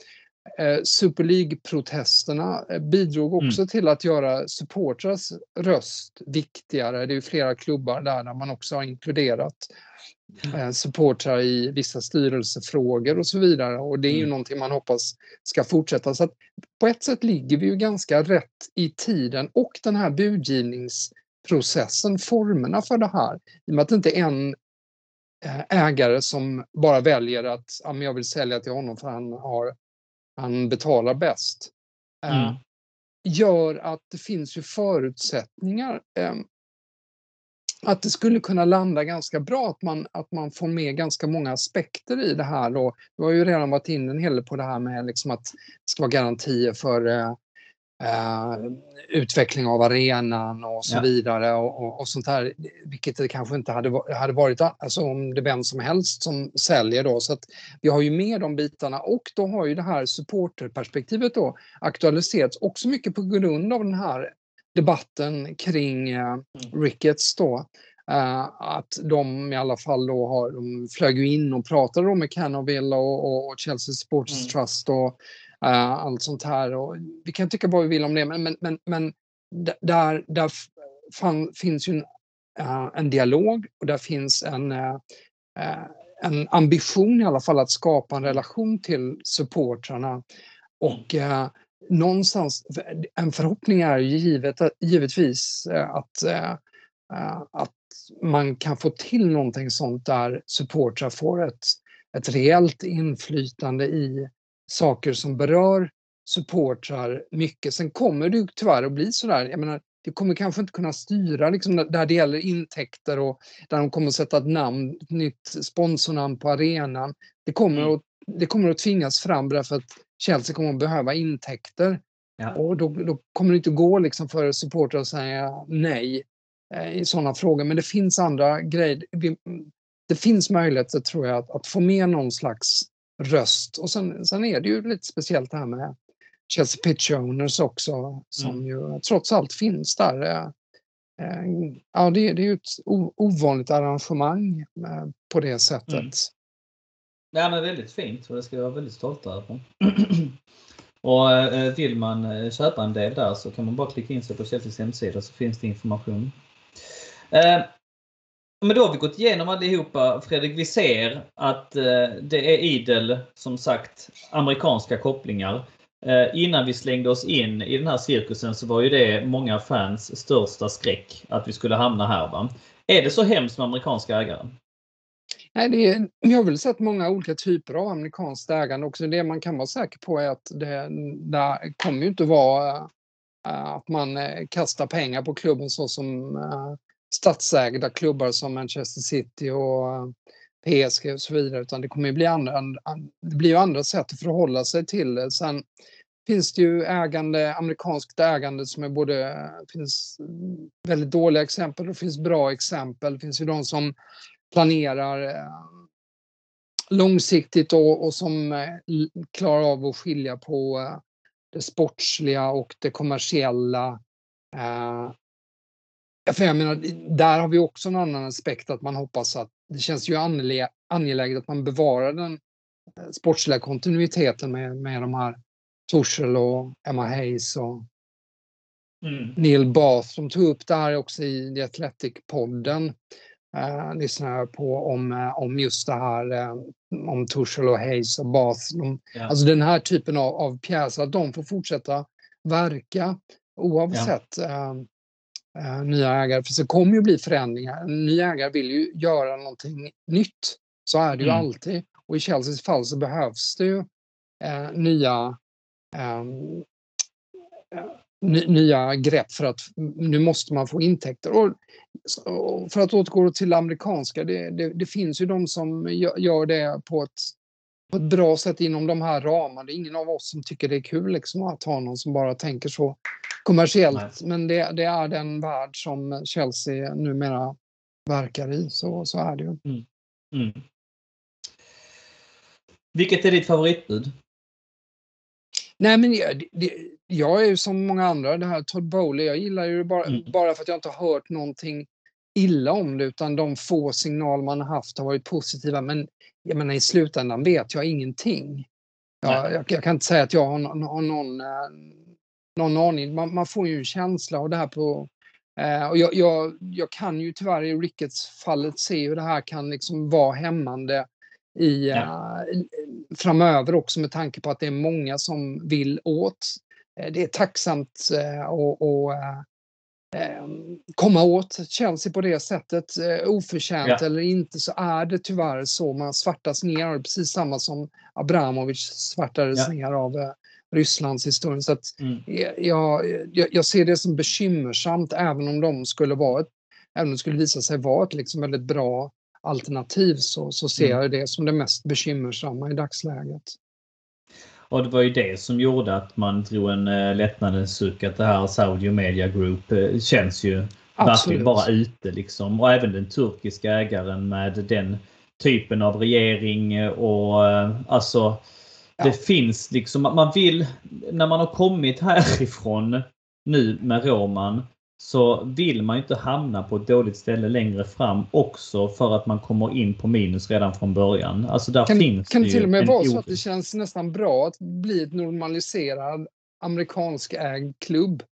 Eh, Super League-protesterna eh, bidrog mm. också mm. till att göra supportrars röst viktigare. Det är flera klubbar där, där man också har inkluderat supportrar i vissa styrelsefrågor och så vidare. Och det är ju mm. någonting man hoppas ska fortsätta. Så på ett sätt ligger vi ju ganska rätt i tiden och den här budgivningsprocessen, formerna för det här. I och med att det inte är en eh, ägare som bara väljer att ja, men jag vill sälja till honom för han, har, han betalar bäst. Eh, mm. Gör att det finns ju förutsättningar eh, att det skulle kunna landa ganska bra, att man, att man får med ganska många aspekter i det här. Och du har ju redan varit inne en hel del på det här med liksom att det ska vara garantier för eh, eh, utveckling av arenan och så ja. vidare och, och, och, sånt här, vilket det kanske inte hade, hade varit alltså om det vem som helst som säljer då. Så att vi har ju med de bitarna och då har ju det här supporterperspektivet då aktualiserats också mycket på grund av den här debatten kring eh, mm. Ricketts då. Uh, att de i alla fall då har, de flög in och pratade med Canoville och, och, och Chelsea Sports mm. Trust och uh, allt sånt här. Och vi kan tycka vad vi vill om det, men, men, men, men där, där fan, finns ju en, uh, en dialog och där finns en, en ambition i alla fall att skapa en relation till supportrarna. Och någonstans, en förhoppning är givet, givetvis eh, att, eh, eh, att man kan få till någonting sånt där supportrar får ett, ett reellt inflytande i saker som berör supportrar mycket. Sen kommer det tyvärr att bli sådär, jag menar, det kommer kanske inte kunna styra liksom, där det gäller intäkter och där de kommer sätta ett namn, ett nytt sponsornamn på arenan. Det kommer, mm. att, det kommer att tvingas fram därför att Chelsea kommer att behöva intäkter. Ja. Och då, då, kommer det inte gå liksom för supportrar att säga nej. i sådana frågor. Men det finns andra grejer. Det finns möjligheter tror jag att, att få med någon slags röst. Och sen, sen är det ju lite speciellt det här med Chelsea Pitch Owners också som mm. ju trots allt finns där. Ja, det, det är ju ett ovanligt arrangemang på det sättet. Mm. Ja, men väldigt fint och det ska jag vara väldigt stolt över. och eh, vill man eh, köpa en del där så kan man bara klicka in sig på Chelseas hemsida så finns det information. Eh, men då har vi gått igenom allihopa Fredrik. Vi ser att eh, det är idel, som sagt, amerikanska kopplingar. Eh, innan vi slängde oss in i den här cirkusen så var ju det många fans största skräck att vi skulle hamna här. Va? Är det så hemskt med amerikanska ägare? Nej, det är, jag har väl sett många olika typer av amerikanskt ägande också. Det man kan vara säker på är att det, det kommer ju inte vara eh, att man eh, kastar pengar på klubben så som statsägda klubbar som Manchester City och PSG och så vidare, utan det kommer ju bli andra, det blir ju andra sätt att förhålla sig till det. Sen finns det ju ägande, amerikanskt ägande som är både, det finns väldigt dåliga exempel och det finns bra exempel. Det finns ju de som planerar eh, långsiktigt och, och som eh, klarar av att skilja på eh, det sportsliga och det kommersiella. För jag menar, där har vi också en annan aspekt att man hoppas att det känns ju angeläget att man bevarar den sportsliga kontinuiteten med, med de här Torshäll och Emma Hayes och mm. Neil Bath som tog upp det här också i The Athletic-podden eh, lyssnar jag på om, eh, om just det här eh, om Tuchel och Hayes och Bath. De, ja. Alltså den här typen av, av pjäser, att de får fortsätta verka oavsett ja. eh, eh, nya ägare. För det kommer ju bli förändringar. En ny ägare vill ju göra någonting nytt. Så är det ju mm. alltid. Och i Chelseas fall så behövs det ju eh, nya ehm, nya grepp för att nu måste man få intäkter. Och för att återgå till amerikanska, det, det, det, finns ju de som gör det på ett, på ett bra sätt inom de här ramarna. Det är ingen av oss som tycker det är kul liksom, att ha någon som bara tänker så kommersiellt. Nej. Men det, det, är den värld som Chelsea numera verkar i. Så, så är det ju. Mm. Mm. Vilket är ditt favoritbud? Nej, men det, det, jag är ju som många andra, det här Todd Bowley, jag gillar ju det bara, mm. bara för att jag inte har hört någonting illa om det, utan de få signaler man har haft har varit positiva. Men jag menar, i slutändan vet jag ingenting. Jag, jag, jag kan inte säga att jag har, har någon, eh, någon aning. Man, man, får ju en känsla av det här på... Eh, och jag, jag, jag, kan ju tyvärr i Rickets fallet se hur det här kan liksom vara hämmande i, ja. uh, framöver också med tanke på att det är många som vill åt. Uh, det är tacksamt uh, att komma åt Chelsea på det sättet. Oförtjänt ja. eller inte så är det tyvärr så. Man svartas ner precis samma som Abramovic svartades ja. ner av Rysslands historia. Så att mm. jag, jag, jag, ser det som bekymmersamt även om de skulle vara ett, även om det skulle visa sig vara ett liksom väldigt bra alternativ så, så ser mm. jag det som det mest bekymmersamma i dagsläget. Och det var ju det som gjorde att man drog en uh, lättnadens suck att det här Saudi Media Group uh, känns ju verkligen bara ute liksom. Och även den turkiska ägaren med den typen av regering och uh, alltså ja. Det finns liksom, man vill, när man har kommit härifrån nu med Roman så vill man inte hamna på ett dåligt ställe längre fram också för att man kommer in på minus redan från början. Alltså där kan, finns kan det till och med vara så att det känns nästan bra att bli ett normaliserad amerikansk ägd klubb.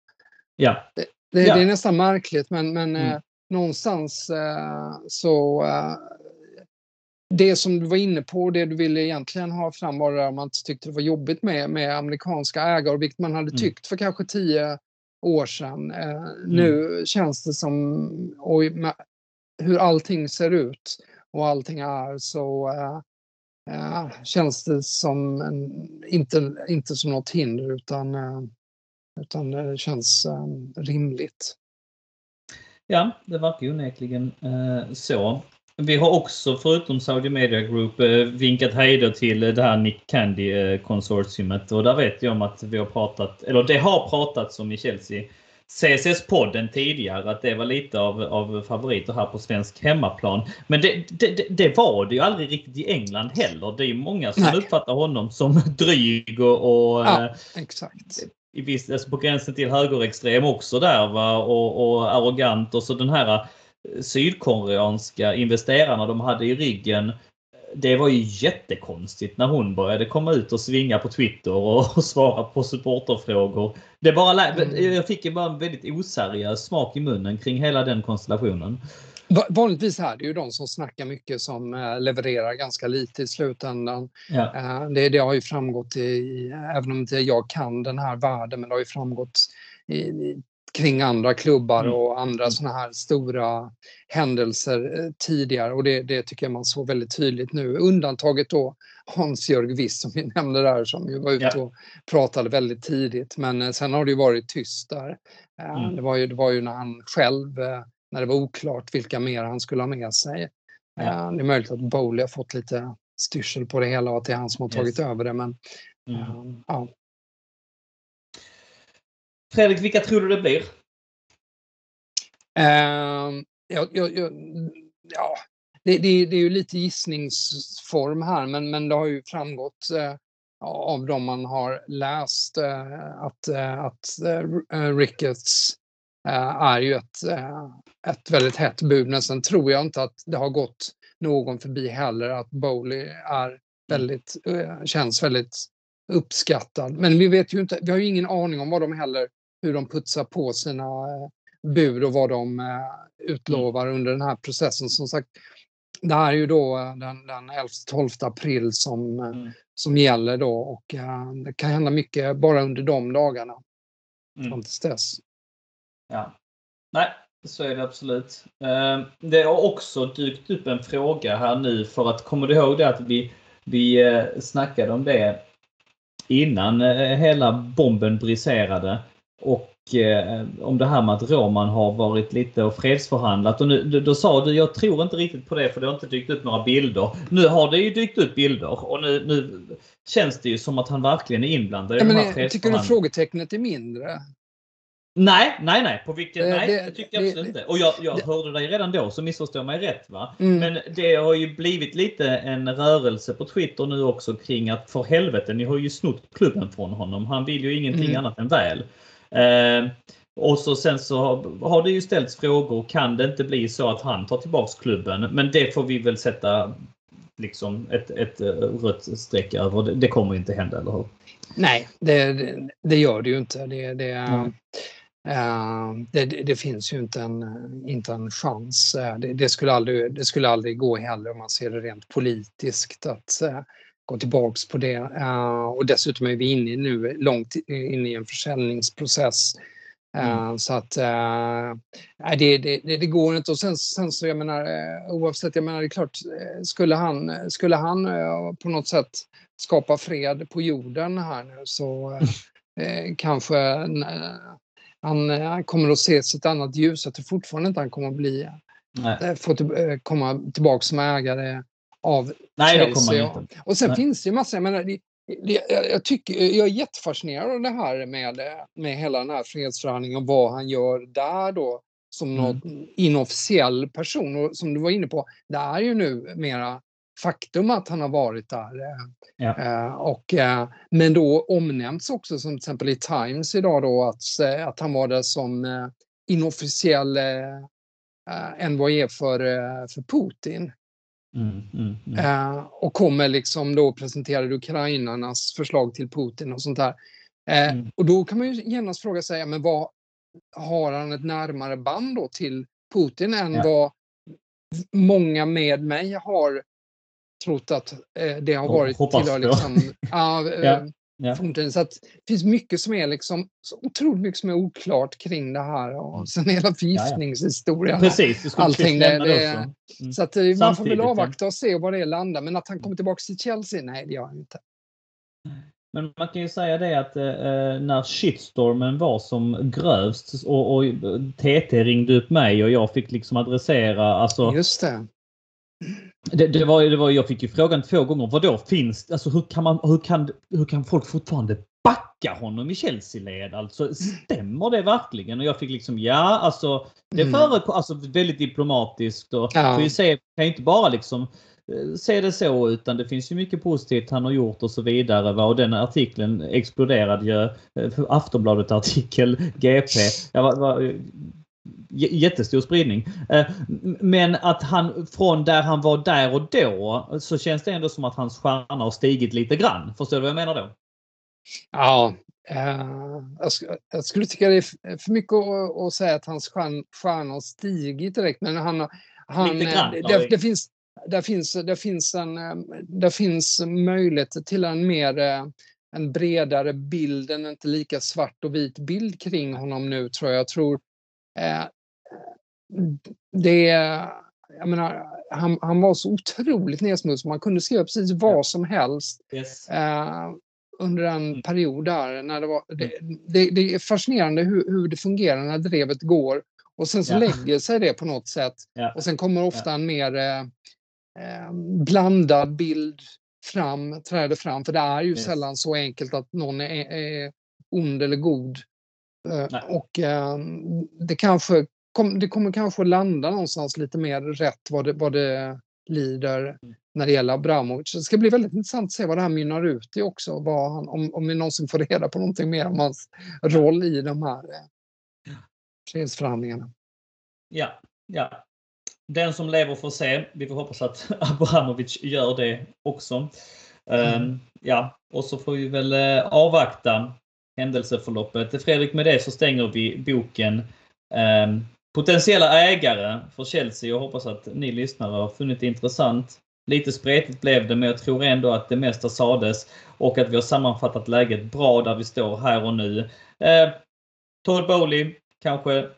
Ja. Det, det, ja. det är nästan märkligt men, men mm. eh, någonstans eh, så eh, det som du var inne på, det du ville egentligen ha fram var att man tyckte det var jobbigt med, med amerikanska ägare, vilket man hade mm. tyckt för kanske tio år sedan. Eh, mm. Nu känns det som, och hur allting ser ut och allting är så äh, känns det som en, inte, inte som något hinder utan, äh, utan det känns äh, rimligt. Ja, det verkar onekligen så. Vi har också förutom Saudi Media Group vinkat hejder till det här Nick Candy konsortiumet och där vet jag om att vi har pratat, eller det har pratats om i Chelsea CSS-podden tidigare att det var lite av, av favoriter här på svensk hemmaplan. Men det, det, det var det ju aldrig riktigt i England heller. Det är många som Nej. uppfattar honom som dryg och, och ja, exakt. I viss, alltså på gränsen till högerextrem också där va? Och, och arrogant och så den här eh, sydkoreanska investerarna de hade i ryggen det var ju jättekonstigt när hon började komma ut och svinga på Twitter och, och svara på supporterfrågor. Det bara, mm. Jag fick ju bara en väldigt oseriös smak i munnen kring hela den konstellationen. Vanligtvis är det ju de som snackar mycket som eh, levererar ganska lite i slutändan. Ja. Eh, det, det, har ju framgått i, även om inte jag kan den här världen, men det har ju framgått i, kring andra klubbar mm. och andra sådana här stora händelser eh, tidigare och det, det, tycker jag man såg väldigt tydligt nu. Undantaget då Hans-Jörg Wiss som vi nämnde där som ju var ute ja. och pratade väldigt tidigt men eh, sen har det ju varit tyst där. Eh, mm. Det, var ju, det var ju när han själv, när det var oklart vilka mer han skulle ha med sig. Ja. Det är möjligt att Bowley har fått lite styrsel på det hela och att det är han som har tagit yes. över det men mm. ja, Fredrik, vilka tror du det blir? Uh, ja, ja, ja, det, det, det, är ju lite gissningsform här, men, men det har ju framgått uh, av de man har läst uh, att, uh, att Ricketts är ju ett, ett väldigt hett bud. Men sen tror jag inte att det har gått någon förbi heller att Bowley är väldigt, känns väldigt uppskattad. Men vi vet ju inte, vi har ju ingen aning om vad de heller hur de putsar på sina eh, bud och vad de eh, utlovar under den här processen. Som sagt, det här är ju då eh, den, den 11-12 april som, mm. som gäller då och det kan hända mycket bara under de dagarna. Mm. Fram tills dess. Ja. Nej, så är det absolut. Det har också dykt upp en fråga här nu för att kommer du ihåg det att vi, vi snackade om det innan hela bomben briserade? Och eh, om det här med att Roman har varit lite och fredsförhandlat. Och nu, då, sa du, jag tror inte riktigt på det för det har inte dykt upp några bilder. Nu har det ju dykt upp bilder och nu, nu känns det ju som att han verkligen är inblandad i ja, de här men, Tycker du frågetecknet är mindre? Nej, nej, nej. På vilket, det, nej, det, tycker jag absolut det, inte. Och jag, jag det, hörde dig redan då, så missförstår mig rätt. va? Mm. Men det har ju blivit lite en rörelse på Twitter nu också kring att för helvete, ni har ju snott klubben från honom. Han vill ju ingenting mm. annat än väl. Eh, och så sen så har det ju ställts frågor. Kan det inte bli så att han tar tillbaks klubben? Men det får vi väl sätta liksom ett, ett eh, rött streck över. Det, det kommer inte hända, eller hur? Nej, det, det, det gör det ju inte. Det, det, mm. uh, det, det, finns ju inte en, inte en chans. Det, skulle aldrig, det skulle aldrig gå heller om man ser det rent politiskt att uh, gå tillbaks på det. Uh, och dessutom är vi inne nu, långt inne i en försäljningsprocess. Uh, mm. Så att uh, det, det, det, går inte. Och sen, sen så, jag menar, oavsett, jag menar, det är klart, skulle han, skulle han på något sätt skapa fred på jorden här nu så kanske han kommer att se ett annat ljus. Jag tror fortfarande inte han kommer att bli, Nej. få till, komma tillbaka som ägare av Nej, Chelsea. Det inte. Och sen Nej. finns det ju massor, jag menar, det, det, jag, tycker, jag är jättefascinerad av det här med, med hela den här fredsförhandlingen och vad han gör där då som mm. någon inofficiell person. Och som du var inne på, det är ju nu mera faktum att han har varit där. Ja. Eh, och, eh, men då omnämns också som till exempel i Times idag då att, eh, att han var där som eh, inofficiell eh, eh envoyé för, för Putin. Mm, mm, mm. Eh, och kommer liksom då presentera ukrainarnas förslag till Putin och sånt där. Eh, mm. Och då kan man ju genast fråga sig, men vad har han ett närmare band då till Putin än ja. vad många med mig har trott att eh, det har varit tillhör liksom, ja, Ja. Så att det finns mycket som är liksom, så otroligt mycket som är oklart kring det här. Och mm. sen hela förgiftningshistorien. Ja, ja. Precis, allting det, det, mm. Så att eh, man får väl avvakta och se var det landar. Men att han kommer tillbaka till Chelsea, nej det gör han inte. Men man kan ju säga det att eh, eh när shitstormen var som grövst och, och TT ringde upp mig och jag fick liksom adressera alltså. Just det. Det, det, var, det var, jag fick ju frågan två gånger. Vad då finns alltså hur kan man, hur kan, hur kan folk fortfarande backa honom i Chelsea-led. Alltså, stämmer det verkligen? Och jag fick liksom, ja, alltså det Mm. förekom, alltså väldigt diplomatiskt och Ja. ju se, kan ju inte bara liksom eh, se det så utan det finns ju mycket positivt han har gjort och så vidare. Va? Och den artikeln exploderade ju. eh, Aftonbladet artikel, GP. Ja, var, var, jättestor spridning. Eh, Men att han från där han var där och då så känns det ändå som att hans stjärna har stigit lite grann. Förstår du vad jag menar då? Ja, eh, jag, jag skulle tycka det är för mycket att, säga att hans stjärn, stjärna har stigit direkt, men han, han, grann, eh, David. det, det, finns, det, finns, det, finns en, det finns möjlighet till en mer en bredare bild, en inte lika svart och vit bild kring honom nu tror jag. Jag tror eh, det jag menar, han, han var så otroligt nedsmutsad. Man kunde skriva precis vad som helst Yes. eh, under en Mm. period där. När det, var, det, det, det är fascinerande hur, hur det fungerar när drevet går och sen så Ja. lägger sig det på något sätt Ja. och sen kommer ofta en mer eh, eh, blandad bild fram, träder fram. För det är ju Yes. sällan så enkelt att någon är, är ond eller god. Eh, Nej. och eh, det kanske kom, det kommer kanske landa någonstans lite mer rätt vad det, vad det lider Mm. när det gäller Abramovic. Det ska bli väldigt intressant att se vad det här mynnar ut i också. Vad han, om, om vi någonsin får reda på någonting mer om hans roll i de här eh, fredsförhandlingarna. Ja, ja. Den som lever får se. Vi får hoppas att Abramovic gör det också. Mm. Ehm, ja, och så får vi väl eh, avvakta händelseförloppet. Fredrik, med det så stänger vi boken ehm, Potentiella ägare för Chelsea. Jag hoppas att ni lyssnare har funnit det intressant. Lite spretigt blev det, men jag tror ändå att det mesta sades och att vi har sammanfattat läget bra där vi står här och nu. Eh, Todd Bowley, kanske,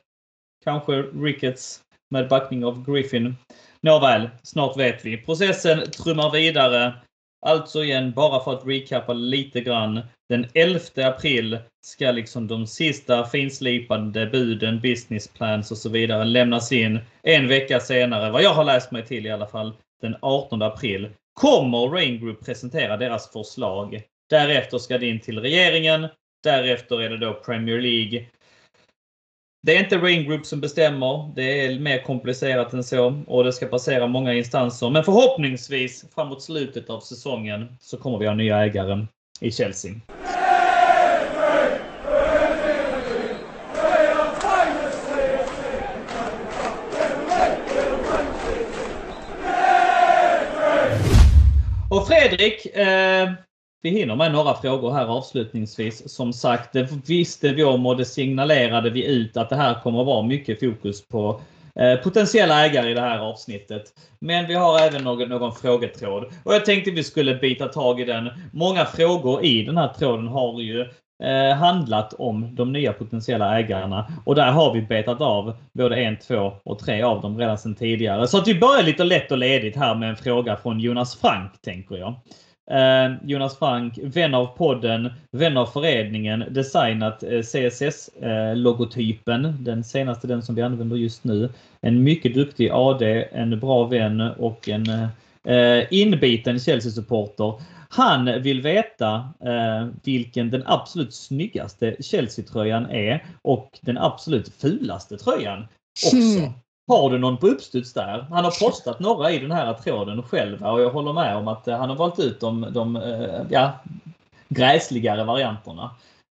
kanske Ricketts med backning av Griffin. Nåväl, snart vet vi. Processen trummar vidare. Alltså igen, bara för att recappa lite grann. Den 11 april ska liksom de sista finslipande buden, business plans och så vidare lämnas in. En vecka senare, vad jag har läst mig till i alla fall, den 18 april kommer Rain Group presentera deras förslag. Därefter ska det in till regeringen. Därefter är det då Premier League. Det är inte Rain Group som bestämmer. Det är mer komplicerat än så och det ska passera många instanser. Men förhoppningsvis framåt slutet av säsongen så kommer vi ha nya ägare i Chelsea. Och Fredrik, eh, vi hinner med några frågor här avslutningsvis. Som sagt, det visste vi om och det signalerade vi ut att det här kommer att vara mycket fokus på eh, potentiella ägare i det här avsnittet. Men vi har även någon, någon frågetråd och jag tänkte vi skulle bita tag i den. Många frågor i den här tråden har ju eh, handlat om de nya potentiella ägarna och där har vi betat av både en, två och tre av dem redan sedan tidigare. Så att vi börjar lite lätt och ledigt här med en fråga från Jonas Frank tänker jag. Eh, Jonas Frank, vän av podden, vän av föreningen, designat eh, CSS-logotypen. Eh, den senaste, den som vi använder just nu. En mycket duktig AD, en bra vän och en eh, inbiten Chelsea-supporter. Han vill veta eh, vilken den absolut snyggaste Chelsea-tröjan är och den absolut fulaste tröjan också. Hmm. Har du någon på uppstuds där? Han har postat några i den här tråden själv och jag håller med om att eh, han har valt ut de, de eh, ja, gräsligare varianterna.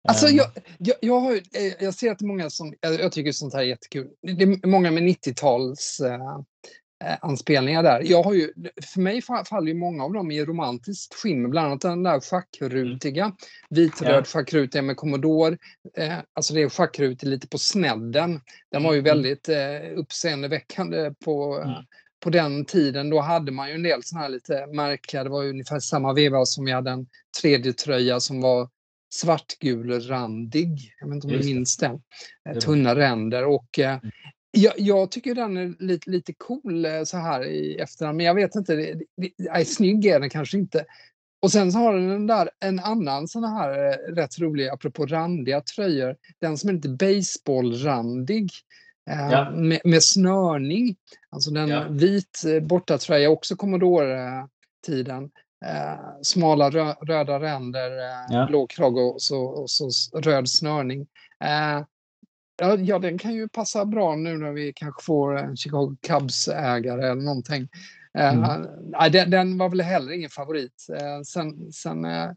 Alltså Ehm, jag, jag, jag, har, eh, jag ser att det är många som, jag, tycker sånt här är jättekul. Det är många med 90-tals eh, eh, anspelningar där. Jag har ju, för mig fa- faller ju många av dem i romantiskt skimmer, bland annat den där schackrutiga, vitröd Ja. schackrutiga med Commodore. Eh, alltså det är schackrutig lite på snedden. Den var ju Mm. väldigt eh, uppseendeväckande på, Mm. på den tiden. Då hade man ju en del såna här lite märkliga, det var ju ungefär samma veva som vi hade en tredje tröja som var svartgulrandig. Jag vet inte om du minns den. Eh, Tunna ränder och eh, Mm. Jag, jag tycker den är lite, lite cool eh, så här i efterhand, men jag vet inte, det, det, nej, snygg är den kanske inte. Och sen så har den den där, en annan sån här eh, rätt rolig, apropå randiga tröjor, den som är lite baseballrandig. Eh, Ja. med, med snörning. Alltså den Ja. vit eh, bortatröja, också Commodore-tiden. eh, smala rö röda ränder, eh, Ja. blå krage och så, och så röd snörning. Eh, ja, ja, den kan ju passa bra nu när vi kanske får en Chicago Cubs-ägare eller någonting. Eh, Mm. nej, den, den var väl heller ingen favorit. Eh, sen, sen eh,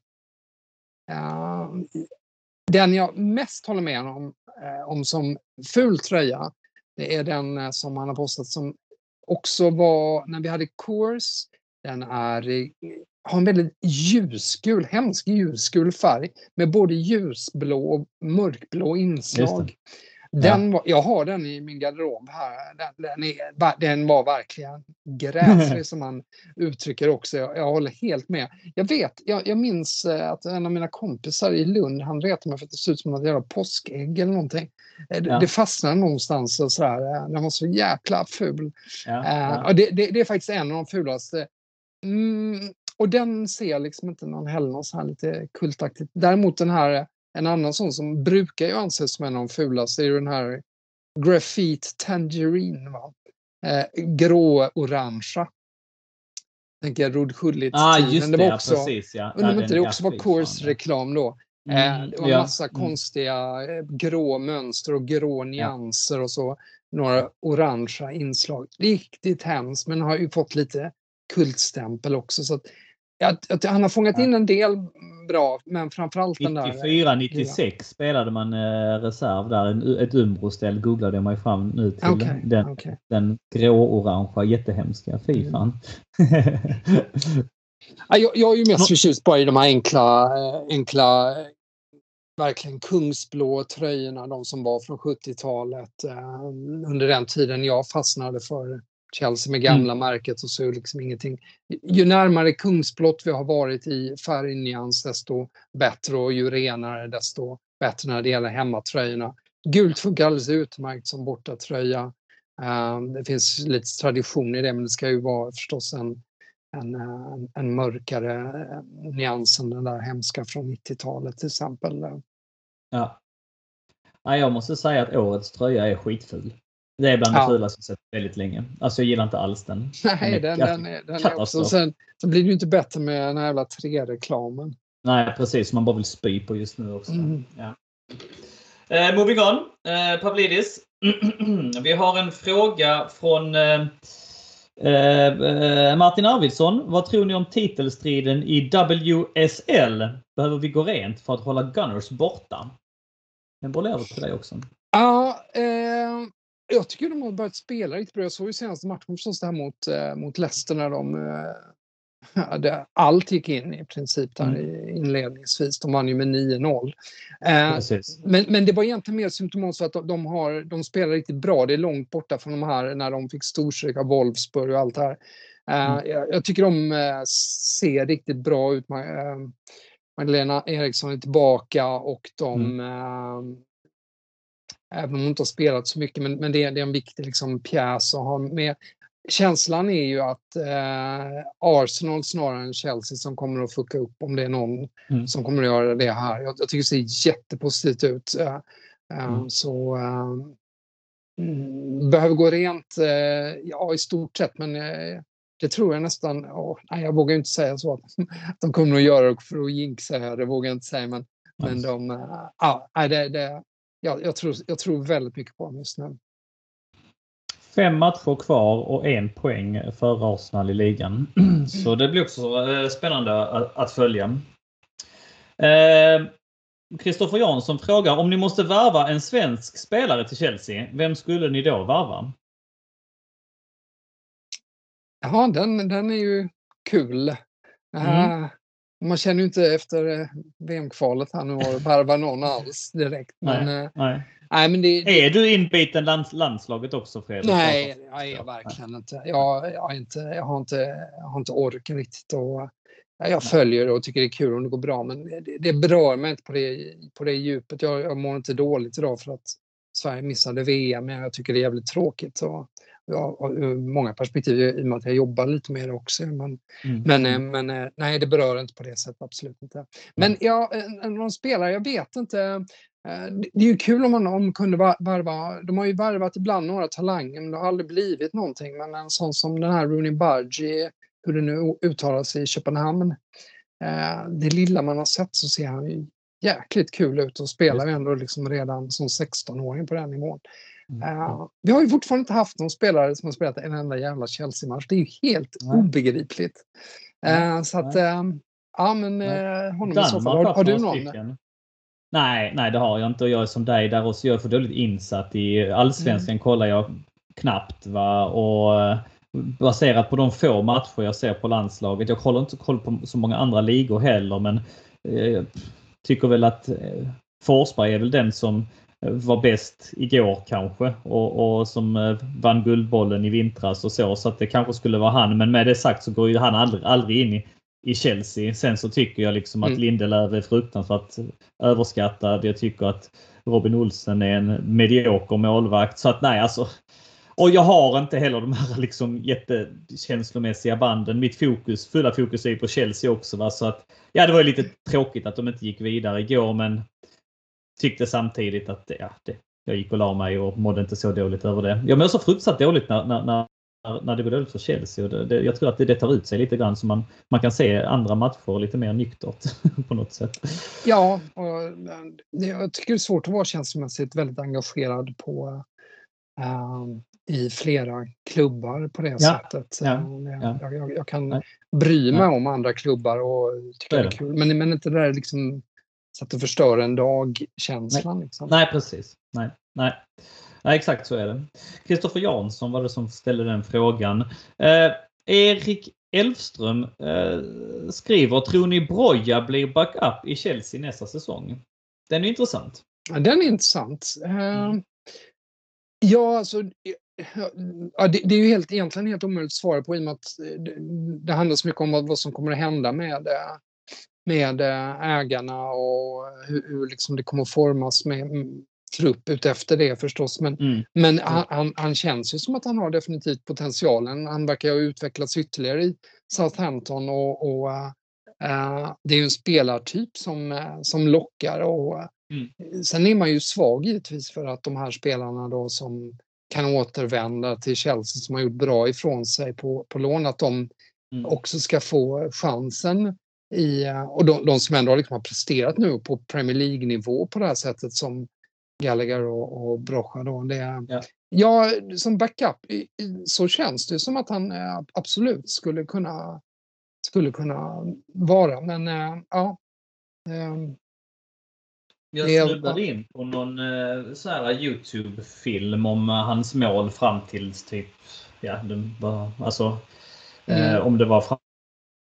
den jag mest håller med om, om som ful tröja, det är den som han har postat som också var när vi hade Course. Den är, har en väldigt ljusgul, hemsk ljusgul färg med både ljusblå och mörkblå inslag. Den var, jag har den i min garderob här. Den, den, är, den var verkligen gräslig som man uttrycker också. Jag, jag håller helt med. Jag vet, jag, jag minns eh, att en av mina kompisar i Lund, han retade mig för att det såg ut som ett jävla påskägg eller någonting. Eh, Det, Ja. det fastnade någonstans och sådär. Eh, Den var så jäkla ful. Ja, ja. och det, det, det är faktiskt en av de fulaste. Mm, och den ser jag liksom inte någon heller någon så här lite kultaktigt. Däremot den här, en annan sån som brukar ju anses som en av de fulaste är ju den här Graffiti Tangerine. Va? Eh, grå-orangea. Tänker Rod Ah, Schullit-tiden. just det det, var ja, också, precis. Ja. undrar om ja, inte det också ja, var fy fan, Coors-reklam då. ja. Eh, Mm, det var ja, massa mm. konstiga eh, grå mönster och grå nyanser och så några orangea inslag. Riktigt hemskt, men har ju fått lite kultstämpel också. Så att, ja, att han har fångat Ja. in en del bra, men framförallt den där. 94, 96 spelade man eh, reserv där. En, ett Umbro-ställ googlade jag mig fram nu till. Okej, Den, okej. den grå-orangea jättehemska. Fy Mm. Ja, jag, jag är ju mest förtjust bara i de här enkla, eh, enkla verkligen kungsblå tröjorna, de som var från 70-talet. eh, Under den tiden jag fastnade för Chelsea med gamla märket och så är liksom ingenting. Ju närmare kungsblått vi har varit i färgnyans desto bättre och ju renare desto bättre när det gäller hemmatröjorna. Gult funkar alldeles utmärkt som bortatröja. Eh, Det finns lite tradition i det men det ska ju vara förstås en en, en mörkare eh, nyans än den där hemska från 90-talet till exempel. Ja. Nej, jag måste säga att årets tröja är skitful. Det är bland Ja. det fulaste jag sett väldigt länge. Alltså jag gillar inte alls den. Nej, är den, katt- den, är, den är också. Sen, sen blir det ju inte bättre med den här jävla 3-reklamen. Nej, precis. Man bara vill spy på just nu också. Mm. Ja. Eh, moving on. Eh, Pavlidis. Vi har en fråga från eh, eh, Martin Arvidsson. Vad tror ni om titelstriden i WSL? Behöver vi gå rent för att hålla Gunners borta? Den bollar över till dig också. Ja, eh, jag tycker de har börjat spela riktigt bra. Jag såg ju senaste matchen förstås det här mot, eh, mot Leicester när de eh, hade, allt gick in i princip där Mm. inledningsvis. De vann ju med 9-0. Eh. Men, men det var egentligen mer symptomatiskt för att de, de, har, de spelar riktigt bra. Det är långt borta från de här när de fick storstryk av Wolfsburg och allt det här. Eh, Mm. jag, jag tycker de eh, ser riktigt bra ut. Eh, Magdalena Eriksson är tillbaka och de eh, Även om de inte har spelat så mycket, men, men det, är, det är en viktig liksom, pjäs att ha med. Känslan är ju att eh, Arsenal snarare än Chelsea som kommer att fucka upp om det är någon Mm. som kommer att göra det här. Jag, jag tycker det ser jättepositivt ut. Eh, eh, Mm. Så eh, mm, behöver gå rent, eh, ja i stort sett, men eh, det tror jag nästan, åh, nej, jag vågar inte säga så att, de kommer att göra det för att jinxa här, det vågar jag inte säga, men, men de, ja, nej, det, det, ja, jag, tror, jag tror väldigt mycket på dem just nu. Fem matcher kvar och en poäng för Arsenal i ligan. Så det blir också eh, spännande att, att följa. Eh, Kristoffer Jansson frågar om ni måste värva en svensk spelare till Chelsea. Vem skulle ni då värva? Ja, den, den är ju kul. Eh, man känner ju inte efter eh, VM-kvalet här nu att värva någon alls direkt. Men, Nej. eh, Nej. nej, men det, Är du inbiten lands, landslaget också Fredrik? Nej, jag är verkligen inte. Jag, jag, inte, jag, har inte, jag har inte orken riktigt. Och, ja, jag följer det och tycker det är kul om det går bra, men det, det berör mig inte på det, på det djupet. Jag, jag mår inte dåligt idag för att Sverige missade VM, men jag tycker det är jävligt tråkigt. Och, ja, ur många perspektiv i och med att jag jobbar lite med det också. Men, Mm. men, eh, men eh, nej, det berör inte på det sättet, absolut inte. Men ja, någon spelare, jag vet inte. Eh, Det är ju kul om man om kunde va- varva, de har ju varvat ibland några talanger, men det har aldrig blivit någonting. Men en sån som den här Rooney Budgie hur det nu uttalas i Köpenhamn. Eh, det lilla man har sett så ser han ju jäkligt kul ut och spelar ju ändå liksom redan som 16-åring på den nivån. Uh, vi har ju fortfarande inte haft någon spelare som har spelat en enda jävla Chelsea-match. Det är ju helt Nej. obegripligt. Uh, så att, uh, ja men honom i så fall. Har, har du någon? Stycken. Nej, nej, det har jag inte och jag är som dig där också. Jag är för dåligt insatt i allsvenskan mm. kollar jag knappt va och baserat på de få matcher jag ser på landslaget. Jag håller inte koll på så många andra ligor heller men jag tycker väl att Forsberg är väl den som var bäst igår kanske och, och som eh, vann Guldbollen i vintras och så. Så att det kanske skulle vara han. Men med det sagt så går ju han aldrig, aldrig in i, i Chelsea. Sen så tycker jag liksom att mm. Lindelöf är fruktansvärt överskattad. Jag tycker att Robin Olsen är en medioker målvakt. Så att nej alltså. Och jag har inte heller de här liksom jättekänslomässiga banden. Mitt fokus, fulla fokus är på Chelsea också. Va? Så att, ja, det var lite tråkigt att de inte gick vidare igår men tyckte samtidigt att ja, det, jag gick och la mig och mådde inte så dåligt över det. Jag mår så fruktansvärt dåligt när, när, när, när det går dåligt för Chelsea. Och det, det, jag tror att det, det tar ut sig lite grann så man, man kan se andra matcher lite mer nyktert på något sätt. Ja, och jag tycker det är svårt att vara känslomässigt väldigt engagerad på um, i flera klubbar på det ja, sättet. Ja, ja. Jag, jag, jag, kan Nej. bry mig om andra klubbar och tycka det är kul. Men, men inte det där liksom så att det förstör en dag-känslan. Nej. Liksom. Nej, precis. Nej. Nej. Nej, exakt så är det. Kristoffer Jansson var det som ställde den frågan. Eh, Erik Elfström eh, skriver, tror ni Broja blir backup i Chelsea nästa säsong? Den är intressant. Ja, den är intressant. Eh, mm. Ja, alltså Ja, det, det, är ju helt, egentligen helt omöjligt att svara på i och med att det, det handlar så mycket om vad, vad som kommer att hända med, med eh, ägarna och hur, hur liksom det kommer att formas med mm, trupp utefter det förstås. Men, mm. men han, han, han, känns ju som att han har definitivt potentialen. Han verkar ha utvecklats ytterligare i Southampton och, och uh, det är ju en spelartyp som, som lockar. Och, mm. Sen är man ju svag givetvis för att de här spelarna då som kan återvända till Chelsea som har gjort bra ifrån sig på, på lån, att de mm. också ska få chansen i, och de, de som ändå liksom har presterat nu på Premier League-nivå på det här sättet som Gallagher och, och Brocha. Då, det, ja. ja, som backup så känns det som att han eh, absolut skulle kunna, skulle kunna vara. Men eh, ja. Ehm, Jag snubblade in på någon eh, så här Youtube-film om hans mål fram tills typ, ja, den var, alltså, mm. om det var fram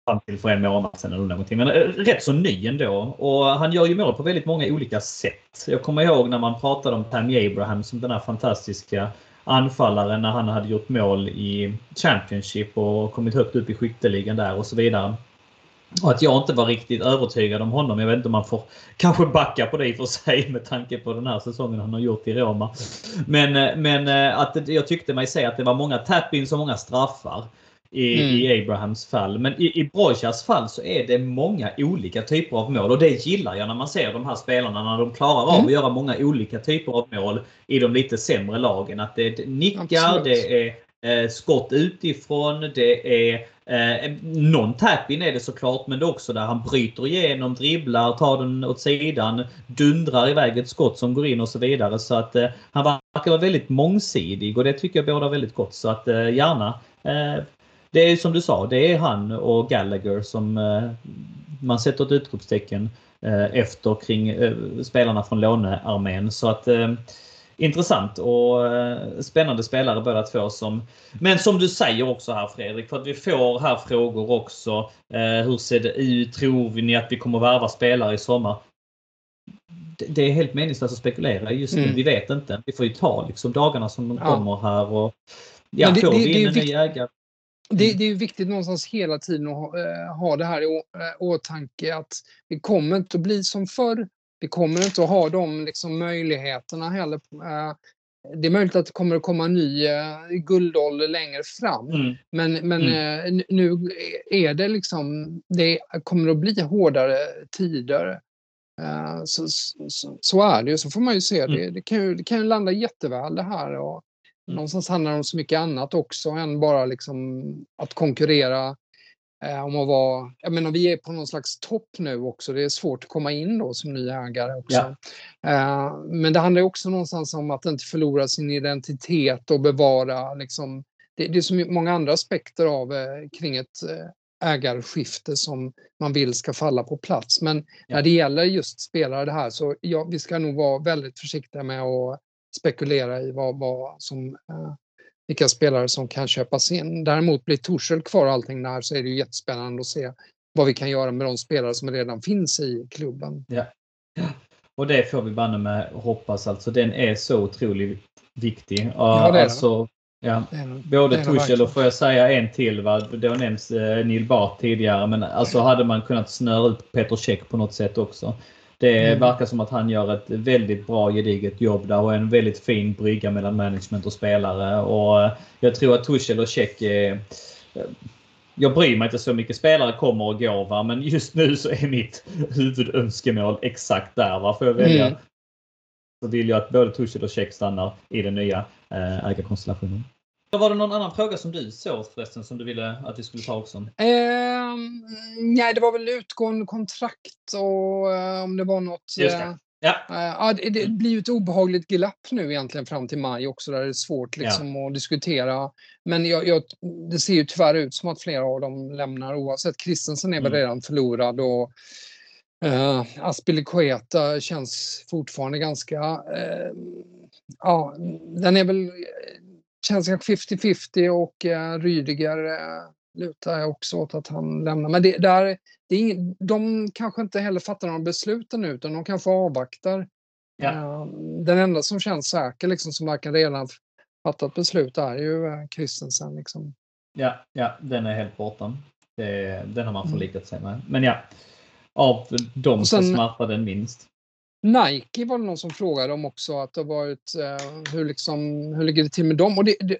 fram till för en månad sedan eller någonting. Men eh, rätt så ny ändå. Och han gör ju mål på väldigt många olika sätt. Jag kommer ihåg när man pratade om Tammy Abraham som den här fantastiska anfallaren när han hade gjort mål i Championship och kommit högt upp i skytteligan där och så vidare. Och att jag inte var riktigt övertygad om honom. Jag vet inte om man får kanske backa på det i för sig med tanke på den här säsongen han har gjort i Roma. Men, eh, men eh, att jag tyckte mig se att det var många tap-ins och många straffar i, mm. i Abrahams fall. Men i, i Brojas fall så är det många olika typer av mål och det gillar jag när man ser de här spelarna när de klarar av mm. att göra många olika typer av mål i de lite sämre lagen. Att det, nickar, Absolut. det är eh, skott utifrån, det är Eh, någon tap-in är det såklart men det är också där han bryter igenom, dribblar, tar den åt sidan, dundrar iväg ett skott som går in och så vidare. Så att eh, han verkar vara väldigt mångsidig och det tycker jag båda väldigt gott. Så att eh, gärna eh, det är som du sa, det är han och Gallagher som eh, man sätter ett utropstecken eh, efter kring eh, spelarna från lånearmén. Så att intressant och spännande spelare båda två. Som, men som du säger också här Fredrik, för att vi får här frågor också. hur ser det ut? Tror ni att vi kommer värva spelare i sommar? Det är helt meningslöst att spekulera just nu. Mm. Vi vet inte. Vi får ju ta liksom dagarna som de ja. kommer här. Och, ja, det, får det, vi in en ny ägare det, mm. det, är viktigt någonstans hela tiden att ha, äh, ha det här i å, äh, åtanke att det kommer inte att bli som förr. Vi kommer inte att ha de liksom, möjligheterna heller. Äh, det är möjligt att det kommer att komma en ny guldålder längre fram. Mm. Men, men mm. nu är det liksom, det kommer att bli hårdare tider. Så, så, så, är det ju, så får man ju se. Mm. Det, det, kan ju, det kan ju landa jätteväl det här. Och, Någonstans handlar det om så mycket annat också än bara liksom att konkurrera eh, om att vara, jag menar vi är på någon slags topp nu också, det är svårt att komma in då som ny ägare också. Ja. Eh, men det handlar också någonstans om att inte förlora sin identitet och bevara liksom, det, det är så många andra aspekter av eh, kring ett eh, ägarskifte som man vill ska falla på plats. Men ja. när det gäller just spelare det här så ja, vi ska nog vara väldigt försiktiga med att spekulera i vad, vad som eh, vilka spelare som kan köpas in. Däremot blir Torshäll kvar och allting där så är det ju jättespännande att se vad vi kan göra med de spelare som redan finns i klubben. Ja. Och det får vi banne med hoppas alltså. Den är så otroligt viktig. Ja, det är alltså, Ja, både Tuchel och får jag säga en till. Va? Det har nämnts eh, Neil Bart tidigare men alltså hade man kunnat snöra ut Peter Cech på något sätt också. Det mm. verkar som att han gör ett väldigt bra gediget jobb där och en väldigt fin brygga mellan management och spelare. Och eh, jag tror att Tuchel och Cech är... Eh, jag bryr mig inte så mycket. Spelare kommer och går va? men just nu så är mitt huvudönskemål exakt där. Va? Får jag välja mm. så vill jag att både Tuchel och Cech stannar i den nya eh, ägarkonstellationen. Var det någon annan fråga som du såg förresten som du ville att vi skulle ta också? Eh, nej, det var väl utgående kontrakt och eh, om det var något. Just det. Eh, ja. Eh, det, det, blir ju ett obehagligt glapp nu egentligen fram till maj också där det är svårt liksom ja. att diskutera. Men jag, jag, det ser ju tyvärr ut som att flera av dem lämnar oavsett. Kristensen är väl mm. redan förlorad och Uh, Aspilicueta känns fortfarande ganska... Uh, ja, den är väl känns kanske 50-50 och eh, Rydiger eh, lutar jag också åt att han lämnar. Men det, där, det är de kanske inte heller fattar några beslut ännu utan de kanske avvaktar. Ja. Eh, den enda som känns säker, liksom, som verkar redan fattat beslut, är ju eh, Christensen. Liksom. Ja, ja, den är helt borta. Det, den har man mm. förlikat sig med. Men ja, av de så smärtar den minst. Nike var det någon som frågade om också, att det varit, eh, hur, liksom, hur ligger det till med dem? Och det, det,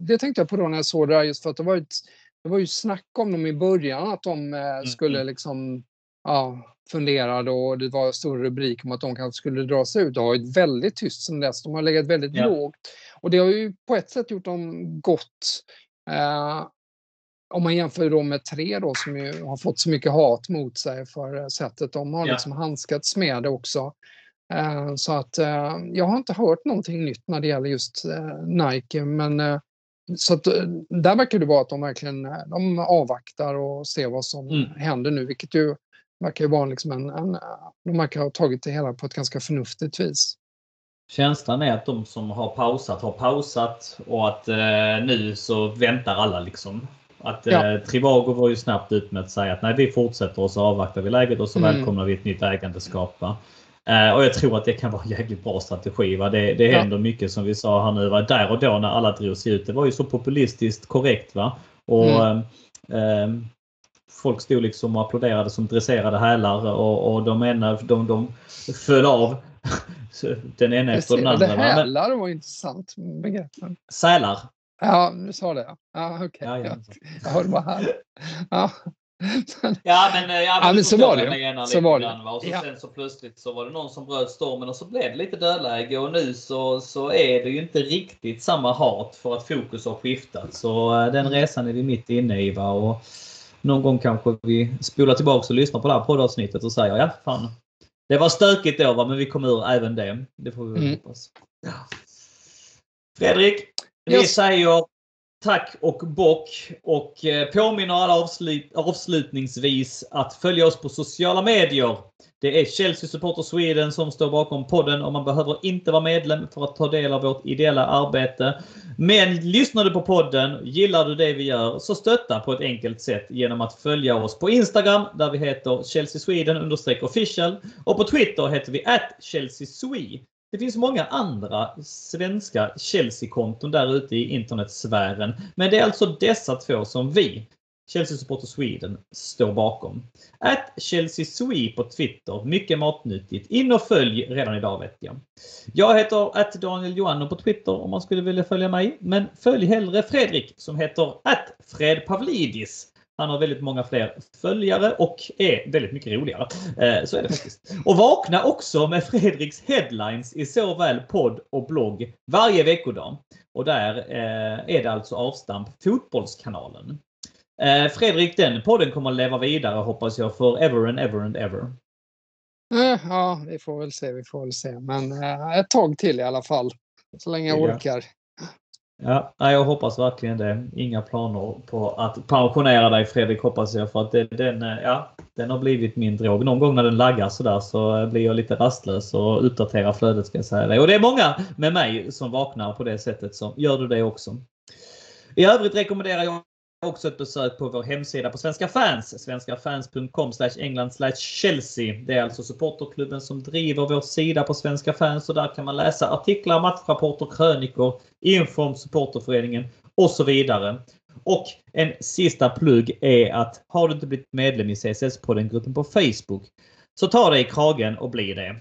det, tänkte jag på då när jag såg det där, just för att det var, ett, det var ju snack om dem i början, att de eh, mm, skulle mm. liksom, ja, funderade och det var stor rubrik om att de kanske skulle dra sig ut. Det har varit väldigt tyst sedan dess, de har legat väldigt ja. lågt. Och det har ju på ett sätt gjort dem gott. Eh, om man jämför då med tre då som ju har fått så mycket hat mot sig för sättet de har ja. liksom handskats med det också. Eh, så att eh, jag har inte hört någonting nytt när det gäller just eh, Nike, men så att där verkar det vara att de verkligen de avvaktar och ser vad som mm. händer nu, vilket ju verkar ju vara liksom en, en, de verkar ha tagit det hela på ett ganska förnuftigt vis. Känslan är att de som har pausat har pausat och att eh, nu så väntar alla liksom. Att ja. eh, Trivago var ju snabbt ut med att säga att nej, vi fortsätter och så avvaktar vi läget och så mm. välkomnar vi ett nytt ägandeskap. Eh, och jag tror att det kan vara en jäkligt bra strategi. Va? Det, det händer ja. mycket som vi sa här nu. Va? Där och då när alla drog sig ut. Det var ju så populistiskt korrekt. va och mm. eh, Folk stod liksom och applåderade som dresserade hälar och, och de, ena, de, de föll av. den ena efter den andra. Hälar var intressant begrepp. Sälar. Ja, du sa det. Ja, okej. Okay. Ja, ja. Jag hörde bara här. Ja. ja men, ja, men, ja, men så var det Så var det. Grann, och så ja. sen så plötsligt så var det någon som bröt stormen och så blev det lite dödläge och nu så, så är det ju inte riktigt samma hat för att fokus har skiftat. Så eh, den resan är vi mitt inne i. Va? Och någon gång kanske vi spolar tillbaka och lyssnar på det här poddavsnittet och säger ja fan. Det var stökigt då va? men vi kom ur även det. Det får vi väl mm. hoppas. Ja. Fredrik, vi säger tack och bock och eh, påminner alla avslut avslutningsvis att följa oss på sociala medier. Det är Chelsea Supporter Sweden som står bakom podden och man behöver inte vara medlem för att ta del av vårt ideella arbete. Men lyssnar du på podden, gillar du det vi gör, så stötta på ett enkelt sätt genom att följa oss på Instagram där vi heter Chelsea Sweden official och på Twitter heter vi at Chelsea. Det finns många andra svenska Chelsea-konton där ute i internetsfären. Men det är alltså dessa två som vi, Chelsea Supporter Sweden, står bakom. Att Chelsea Swe på Twitter. Mycket matnyttigt. In och följ redan idag vet jag. Jag heter att Daniel Johanno på Twitter om man skulle vilja följa mig. Men följ hellre Fredrik som heter att Fred Pavlidis. Han har väldigt många fler följare och är väldigt mycket roligare. Eh, så är det faktiskt. Och vakna också med Fredriks headlines i såväl podd och blogg varje veckodag. Och där eh, är det alltså avstamp Fotbollskanalen. Eh, Fredrik, den podden kommer att leva vidare hoppas jag för ever and ever and ever. Eh, ja, vi får väl se, vi får väl se. Men ett tag till i alla fall. Så länge jag Ja. orkar. Ja, jag hoppas verkligen det. Inga planer på att pensionera dig Fredrik hoppas jag för att det, den, eh, ja, den har blivit min drog. Någon gång när den laggar sådär så eh, blir jag lite rastlös och uppdaterar flödet ska jag säga det. Och det är många med mig som vaknar på det sättet. Så gör du det också. I övrigt rekommenderar jag också ett besök på vår hemsida på Svenska fans. Svenskafans.com England Chelsea. Det är alltså supporterklubben som driver vår sida på Svenska fans och där kan man läsa artiklar, matchrapporter, krönikor, info om supporterföreningen och så vidare. Och en sista plugg är att har du inte blivit medlem i CSS-podden-gruppen på Facebook så ta dig i kragen och bli det.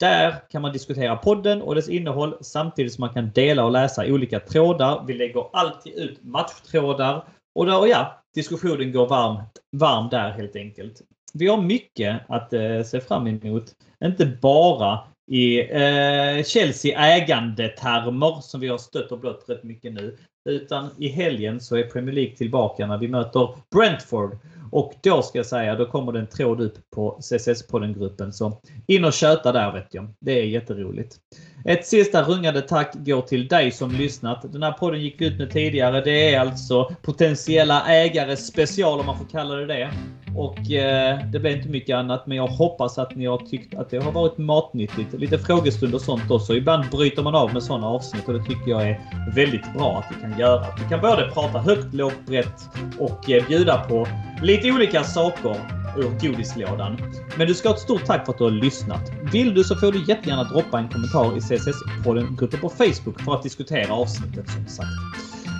Där kan man diskutera podden och dess innehåll samtidigt som man kan dela och läsa olika trådar. Vi lägger alltid ut matchtrådar och där, ja, diskussionen går varmt, varm där helt enkelt. Vi har mycket att eh, se fram emot. Inte bara i eh, Chelsea ägandetermer som vi har stött och blött rätt mycket nu. Utan i helgen så är Premier League tillbaka när vi möter Brentford. Och då ska jag säga, då kommer det en tråd upp på CSS-podden-gruppen. Så in och köta där vet jag. Det är jätteroligt. Ett sista rungande tack går till dig som lyssnat. Den här podden gick ut med tidigare. Det är alltså potentiella ägare special om man får kalla det det. Och eh, det blev inte mycket annat men jag hoppas att ni har tyckt att det har varit matnyttigt. Lite frågestund och sånt också. Ibland bryter man av med sådana avsnitt och det tycker jag är väldigt bra att vi kan göra. Vi kan både prata högt, lågt, brett och eh, bjuda på lite olika saker ur godislådan. Men du ska ha ett stort tack för att du har lyssnat. Vill du så får du jättegärna droppa en kommentar i CSS-podden-gruppen på Facebook för att diskutera avsnittet som sagt.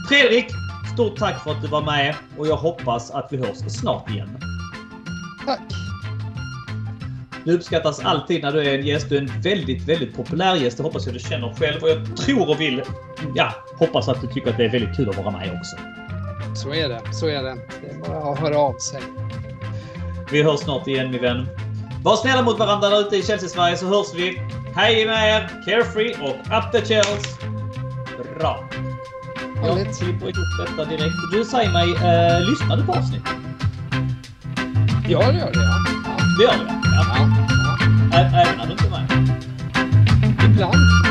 Fredrik, stort tack för att du var med och jag hoppas att vi hörs snart igen. Tack! Du uppskattas alltid när du är en gäst. Du är en väldigt, väldigt populär gäst. Det hoppas jag du känner själv och jag tror och vill, ja, hoppas att du tycker att det är väldigt kul att vara med också. Så är det, så är det. Det är bara att höra av sig. Vi hörs snart igen min vän. Var snälla mot varandra där ute i Chelsea-Sverige så hörs vi. Hej med er! Carefree och up the Chels! Bra! Jag Härligt. klipper ihop detta direkt. Du säger mig, eh, lyssnar du på avsnittet? Ja, det gör det. Ja. Det gör du? Ja. Ja. Även när du inte är med? Ibland.